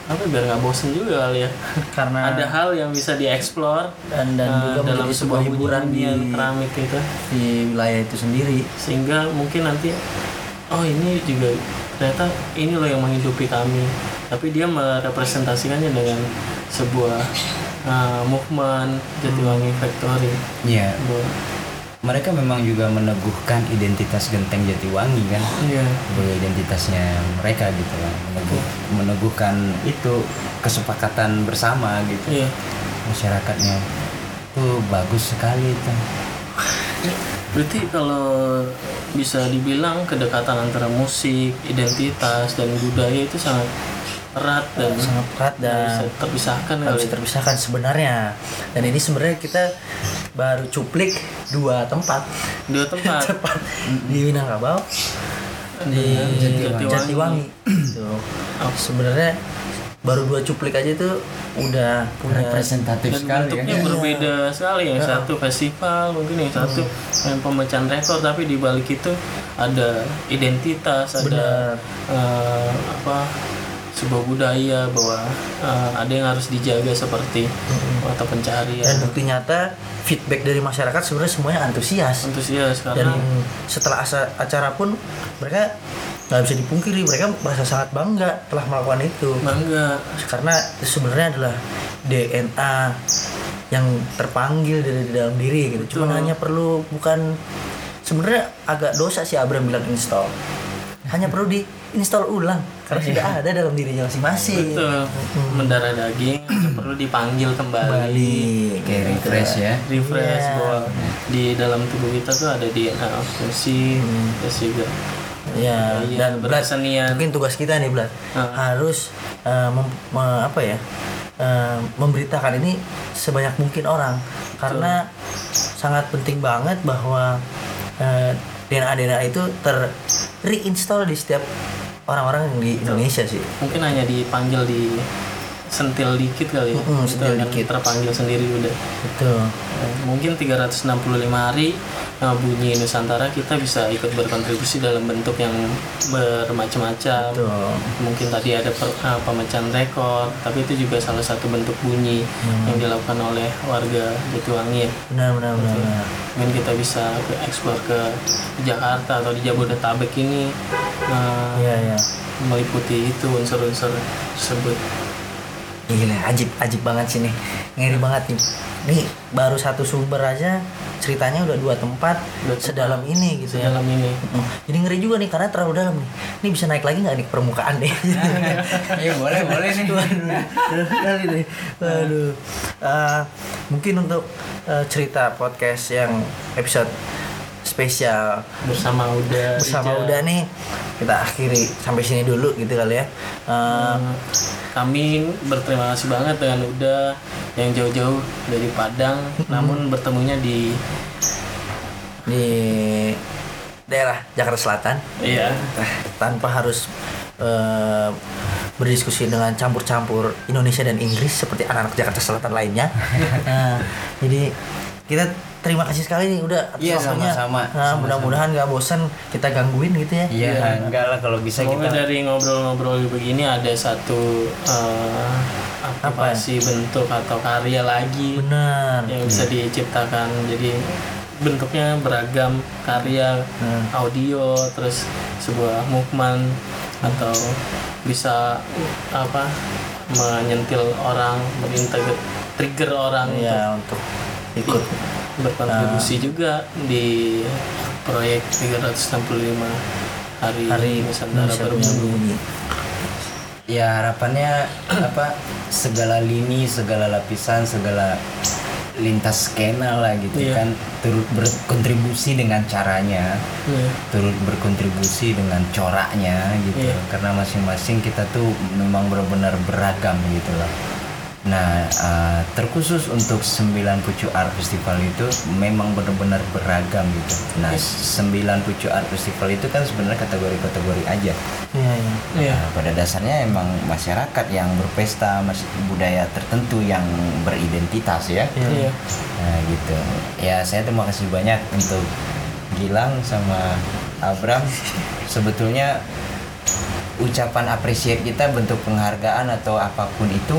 [SPEAKER 3] apa ya, biar nggak bosen juga kali ya
[SPEAKER 2] Karena
[SPEAKER 3] ada hal yang bisa dieksplor
[SPEAKER 2] dan dan
[SPEAKER 3] eh,
[SPEAKER 2] juga
[SPEAKER 3] dalam sebuah
[SPEAKER 2] hiburan di
[SPEAKER 3] keramik gitu
[SPEAKER 2] di wilayah itu sendiri.
[SPEAKER 3] sehingga mungkin nanti oh ini juga ternyata ini loh yang menghidupi kami tapi dia merepresentasikannya dengan sebuah uh, movement Jatiwangi Factory.
[SPEAKER 1] Iya,
[SPEAKER 3] Bahwa-
[SPEAKER 1] mereka memang juga meneguhkan identitas Genteng Jatiwangi kan?
[SPEAKER 3] Iya.
[SPEAKER 1] Sebagai identitasnya mereka gitu lah meneguh, meneguhkan itu kesepakatan bersama gitu.
[SPEAKER 3] Iya.
[SPEAKER 1] Masyarakatnya. Itu bagus sekali itu.
[SPEAKER 3] Berarti kalau bisa dibilang kedekatan antara musik identitas dan budaya itu sangat erat dan
[SPEAKER 2] Sangat erat
[SPEAKER 3] nggak bisa
[SPEAKER 2] dan
[SPEAKER 3] terpisahkan kali.
[SPEAKER 2] bisa terpisahkan sebenarnya. Dan ini sebenarnya kita baru cuplik dua tempat.
[SPEAKER 3] dua tempat.
[SPEAKER 2] Tempat. Di Minangkabau di
[SPEAKER 3] Jatiwangi.
[SPEAKER 2] Jatiwangi. Gitu. Sebenarnya baru dua cuplik aja itu udah punya
[SPEAKER 1] representatif
[SPEAKER 3] dan
[SPEAKER 1] sekali
[SPEAKER 3] bentuknya
[SPEAKER 1] kan?
[SPEAKER 3] berbeda sekali. Yang satu festival mungkin yang satu yang pemecahan rekor. Tapi di balik itu ada identitas ada eh, apa sebuah budaya bahwa eh, ada yang harus dijaga seperti mata
[SPEAKER 2] dan
[SPEAKER 3] pencarian
[SPEAKER 2] bukti nyata feedback dari masyarakat sebenarnya semuanya antusias.
[SPEAKER 3] Antusias
[SPEAKER 2] dan
[SPEAKER 3] karena
[SPEAKER 2] setelah asa- acara pun mereka nggak bisa dipungkiri mereka merasa sangat bangga telah melakukan itu.
[SPEAKER 3] Bangga.
[SPEAKER 2] Karena sebenarnya adalah DNA yang terpanggil dari dalam diri gitu. Cuman hanya perlu bukan sebenarnya agak dosa sih Abram bilang install hanya perlu di install ulang karena sudah ada dalam dirinya masing-masing.
[SPEAKER 3] Betul. Mendarah daging perlu dipanggil kembali.
[SPEAKER 2] Kembali
[SPEAKER 1] kayak refresh ya.
[SPEAKER 3] Refresh
[SPEAKER 2] Iya.
[SPEAKER 3] bahwa di dalam tubuh kita tuh ada DNA musik terus juga
[SPEAKER 2] ya
[SPEAKER 3] Iya,
[SPEAKER 2] dan Blad,
[SPEAKER 3] berkesenian.
[SPEAKER 2] mungkin tugas kita nih Blad
[SPEAKER 3] Ah.
[SPEAKER 2] harus mem- me- apa ya eh, memberitakan ini sebanyak mungkin orang. Karena sangat penting banget bahwa eh, DNA DNA itu ter reinstall di setiap orang-orang di Indonesia sih.
[SPEAKER 3] Mungkin hanya dipanggil di sentil dikit kali ya.
[SPEAKER 2] Mm-mm,
[SPEAKER 3] Itu
[SPEAKER 2] sentil
[SPEAKER 3] akan
[SPEAKER 2] dikit.
[SPEAKER 3] terpanggil sendiri udah.
[SPEAKER 2] Betul.
[SPEAKER 3] Eh, mungkin 365 hari eh, bunyi Nusantara kita bisa ikut berkontribusi dalam bentuk yang bermacam-macam. Mungkin tadi ada per- eh, pemecahan rekor tapi itu juga salah satu bentuk bunyi
[SPEAKER 2] Hmm.
[SPEAKER 3] yang dilakukan oleh warga Jatiwangi ya.
[SPEAKER 2] Benar benar benar, benar.
[SPEAKER 3] mungkin kita bisa ke eksplor ke Jakarta atau di Jabodetabek ini eh,
[SPEAKER 2] iya iya.
[SPEAKER 3] meliputi itu unsur-unsur tersebut
[SPEAKER 2] Gila, ajib, ajib banget sih nih. Ngeri banget nih. Nih baru satu sumber aja ceritanya udah dua tempat
[SPEAKER 3] tempat.
[SPEAKER 2] sedalam ini gitu ya.
[SPEAKER 3] dalam ini
[SPEAKER 2] Mm. Jadi ngeri juga nih karena terlalu dalam nih. Ini bisa naik lagi nggak nih ke permukaan deh?
[SPEAKER 1] ya boleh boleh nih
[SPEAKER 2] Waduh, nih. Waduh. Eh, mungkin untuk eh, cerita podcast yang episode spesial
[SPEAKER 3] bersama udah
[SPEAKER 2] bersama
[SPEAKER 3] Ija.
[SPEAKER 2] udah nih kita akhiri sampai sini dulu gitu kali ya. Eh,
[SPEAKER 3] Hmm, kami berterima kasih banget dengan Uda yang jauh-jauh dari Padang namun bertemunya di
[SPEAKER 2] di daerah Jakarta Selatan
[SPEAKER 3] iya
[SPEAKER 2] eh, tanpa harus eh, berdiskusi dengan campur-campur Indonesia dan Inggris seperti anak-anak Jakarta Selatan lainnya. Nah, jadi kita terima kasih sekali nih udah atas
[SPEAKER 1] Iya,
[SPEAKER 2] waktunya.
[SPEAKER 1] sama-sama.
[SPEAKER 2] Nah, mudah-mudahan nggak bosan kita gangguin gitu ya.
[SPEAKER 1] Iya, enggak lah kalau bisa
[SPEAKER 3] semoga
[SPEAKER 1] kita
[SPEAKER 3] dari ngobrol-ngobrol begini ada satu eh,
[SPEAKER 2] Apa?
[SPEAKER 3] aplikasi bentuk atau karya lagi
[SPEAKER 2] Benar.
[SPEAKER 3] yang bisa diciptakan jadi bentuknya beragam karya
[SPEAKER 2] Hmm.
[SPEAKER 3] audio terus sebuah movement atau bisa apa menyentil orang mengintegrate trigger orang
[SPEAKER 2] Ya untuk ikut
[SPEAKER 3] berkontribusi juga di proyek 365 hari,
[SPEAKER 2] hari
[SPEAKER 3] Nusantara Berbunyi.
[SPEAKER 1] Ya harapannya apa segala lini, segala lapisan, segala lintas skena lah gitu
[SPEAKER 3] Iya.
[SPEAKER 1] kan turut berkontribusi dengan caranya
[SPEAKER 3] Iya.
[SPEAKER 1] turut berkontribusi dengan coraknya gitu
[SPEAKER 3] Iya.
[SPEAKER 1] karena masing-masing kita tuh memang benar-benar beragam gitu loh nah eh, terkhusus untuk 9 Pucu Art Festival itu memang benar-benar beragam gitu nah 9 Pucu Art Festival itu kan sebenarnya kategori-kategori aja
[SPEAKER 2] Iya, iya.
[SPEAKER 3] Iya.
[SPEAKER 1] Nah, pada dasarnya emang masyarakat yang berpesta mas- budaya tertentu yang beridentitas ya
[SPEAKER 3] Iya.
[SPEAKER 1] Nah gitu. Ya saya terima kasih banyak untuk Gilang sama Abram. Sebetulnya ucapan apresiat kita bentuk penghargaan atau apa pun itu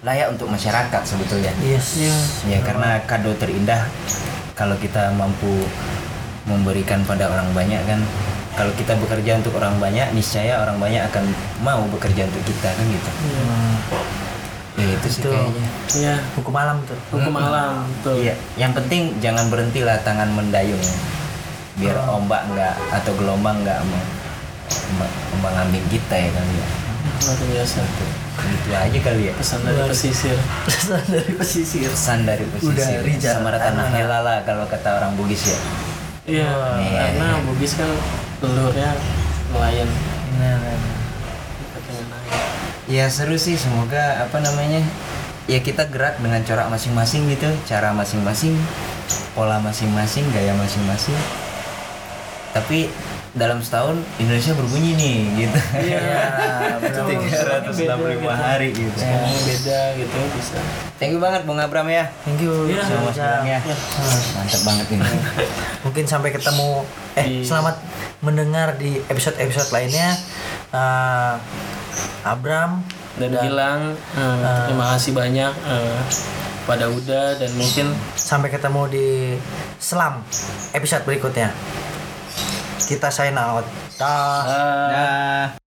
[SPEAKER 1] layak untuk masyarakat sebetulnya.
[SPEAKER 2] Yes.
[SPEAKER 3] Iya.
[SPEAKER 1] Ya karena kado terindah kalau kita mampu memberikan pada orang banyak kan. Kalau kita bekerja untuk orang banyak, niscaya orang banyak akan mau bekerja untuk kita kan gitu.
[SPEAKER 2] Hmm,
[SPEAKER 1] Ya itu sih kayaknya.
[SPEAKER 3] Iya.
[SPEAKER 2] hukum malam tuh.
[SPEAKER 3] Hukum alam tuh.
[SPEAKER 1] Iya, yang penting jangan berhentilah tangan mendayung. Biar
[SPEAKER 2] Oh.
[SPEAKER 1] ombak nggak atau gelombang nggak meng- meng- mengambil kita ya kali ya.
[SPEAKER 3] Luar biasa.
[SPEAKER 1] Itu aja kali ya.
[SPEAKER 3] Pesan dari pesisir.
[SPEAKER 2] Pesan dari pesisir.
[SPEAKER 1] Pesan dari
[SPEAKER 2] Udah,
[SPEAKER 1] pesisir.
[SPEAKER 2] Rija.
[SPEAKER 1] Sama tanah hela lah kalau kata orang Bugis ya.
[SPEAKER 3] Iya,
[SPEAKER 1] Iya,
[SPEAKER 3] karena
[SPEAKER 1] iya.
[SPEAKER 3] Bugis kan leluhurnya nelayan.
[SPEAKER 2] Nah.
[SPEAKER 1] Ya seru sih, semoga apa namanya ya kita gerak dengan corak masing-masing gitu, cara masing-masing, pola masing-masing, gaya masing-masing. Tapi dalam setahun Indonesia berbunyi nih gitu.
[SPEAKER 3] Iya,
[SPEAKER 2] betul.
[SPEAKER 1] 365 hari gitu.
[SPEAKER 3] Sekarang beda gitu bisa.
[SPEAKER 1] Thank you banget Bung Abram ya.
[SPEAKER 2] Thank you.
[SPEAKER 3] Iya,
[SPEAKER 1] Sama Mas Gilang ya.
[SPEAKER 2] Hmm.
[SPEAKER 1] Mantap banget ini.
[SPEAKER 2] Mungkin sampai ketemu eh
[SPEAKER 3] Di-
[SPEAKER 2] selamat mendengar di episode-episode lainnya. Eh, Abram
[SPEAKER 3] Dan Gilang, eh, terima kasih banyak eh, pada Uda dan mungkin
[SPEAKER 2] sampai ketemu di Selam episode berikutnya. Kita sign out. Dah.
[SPEAKER 1] Nah.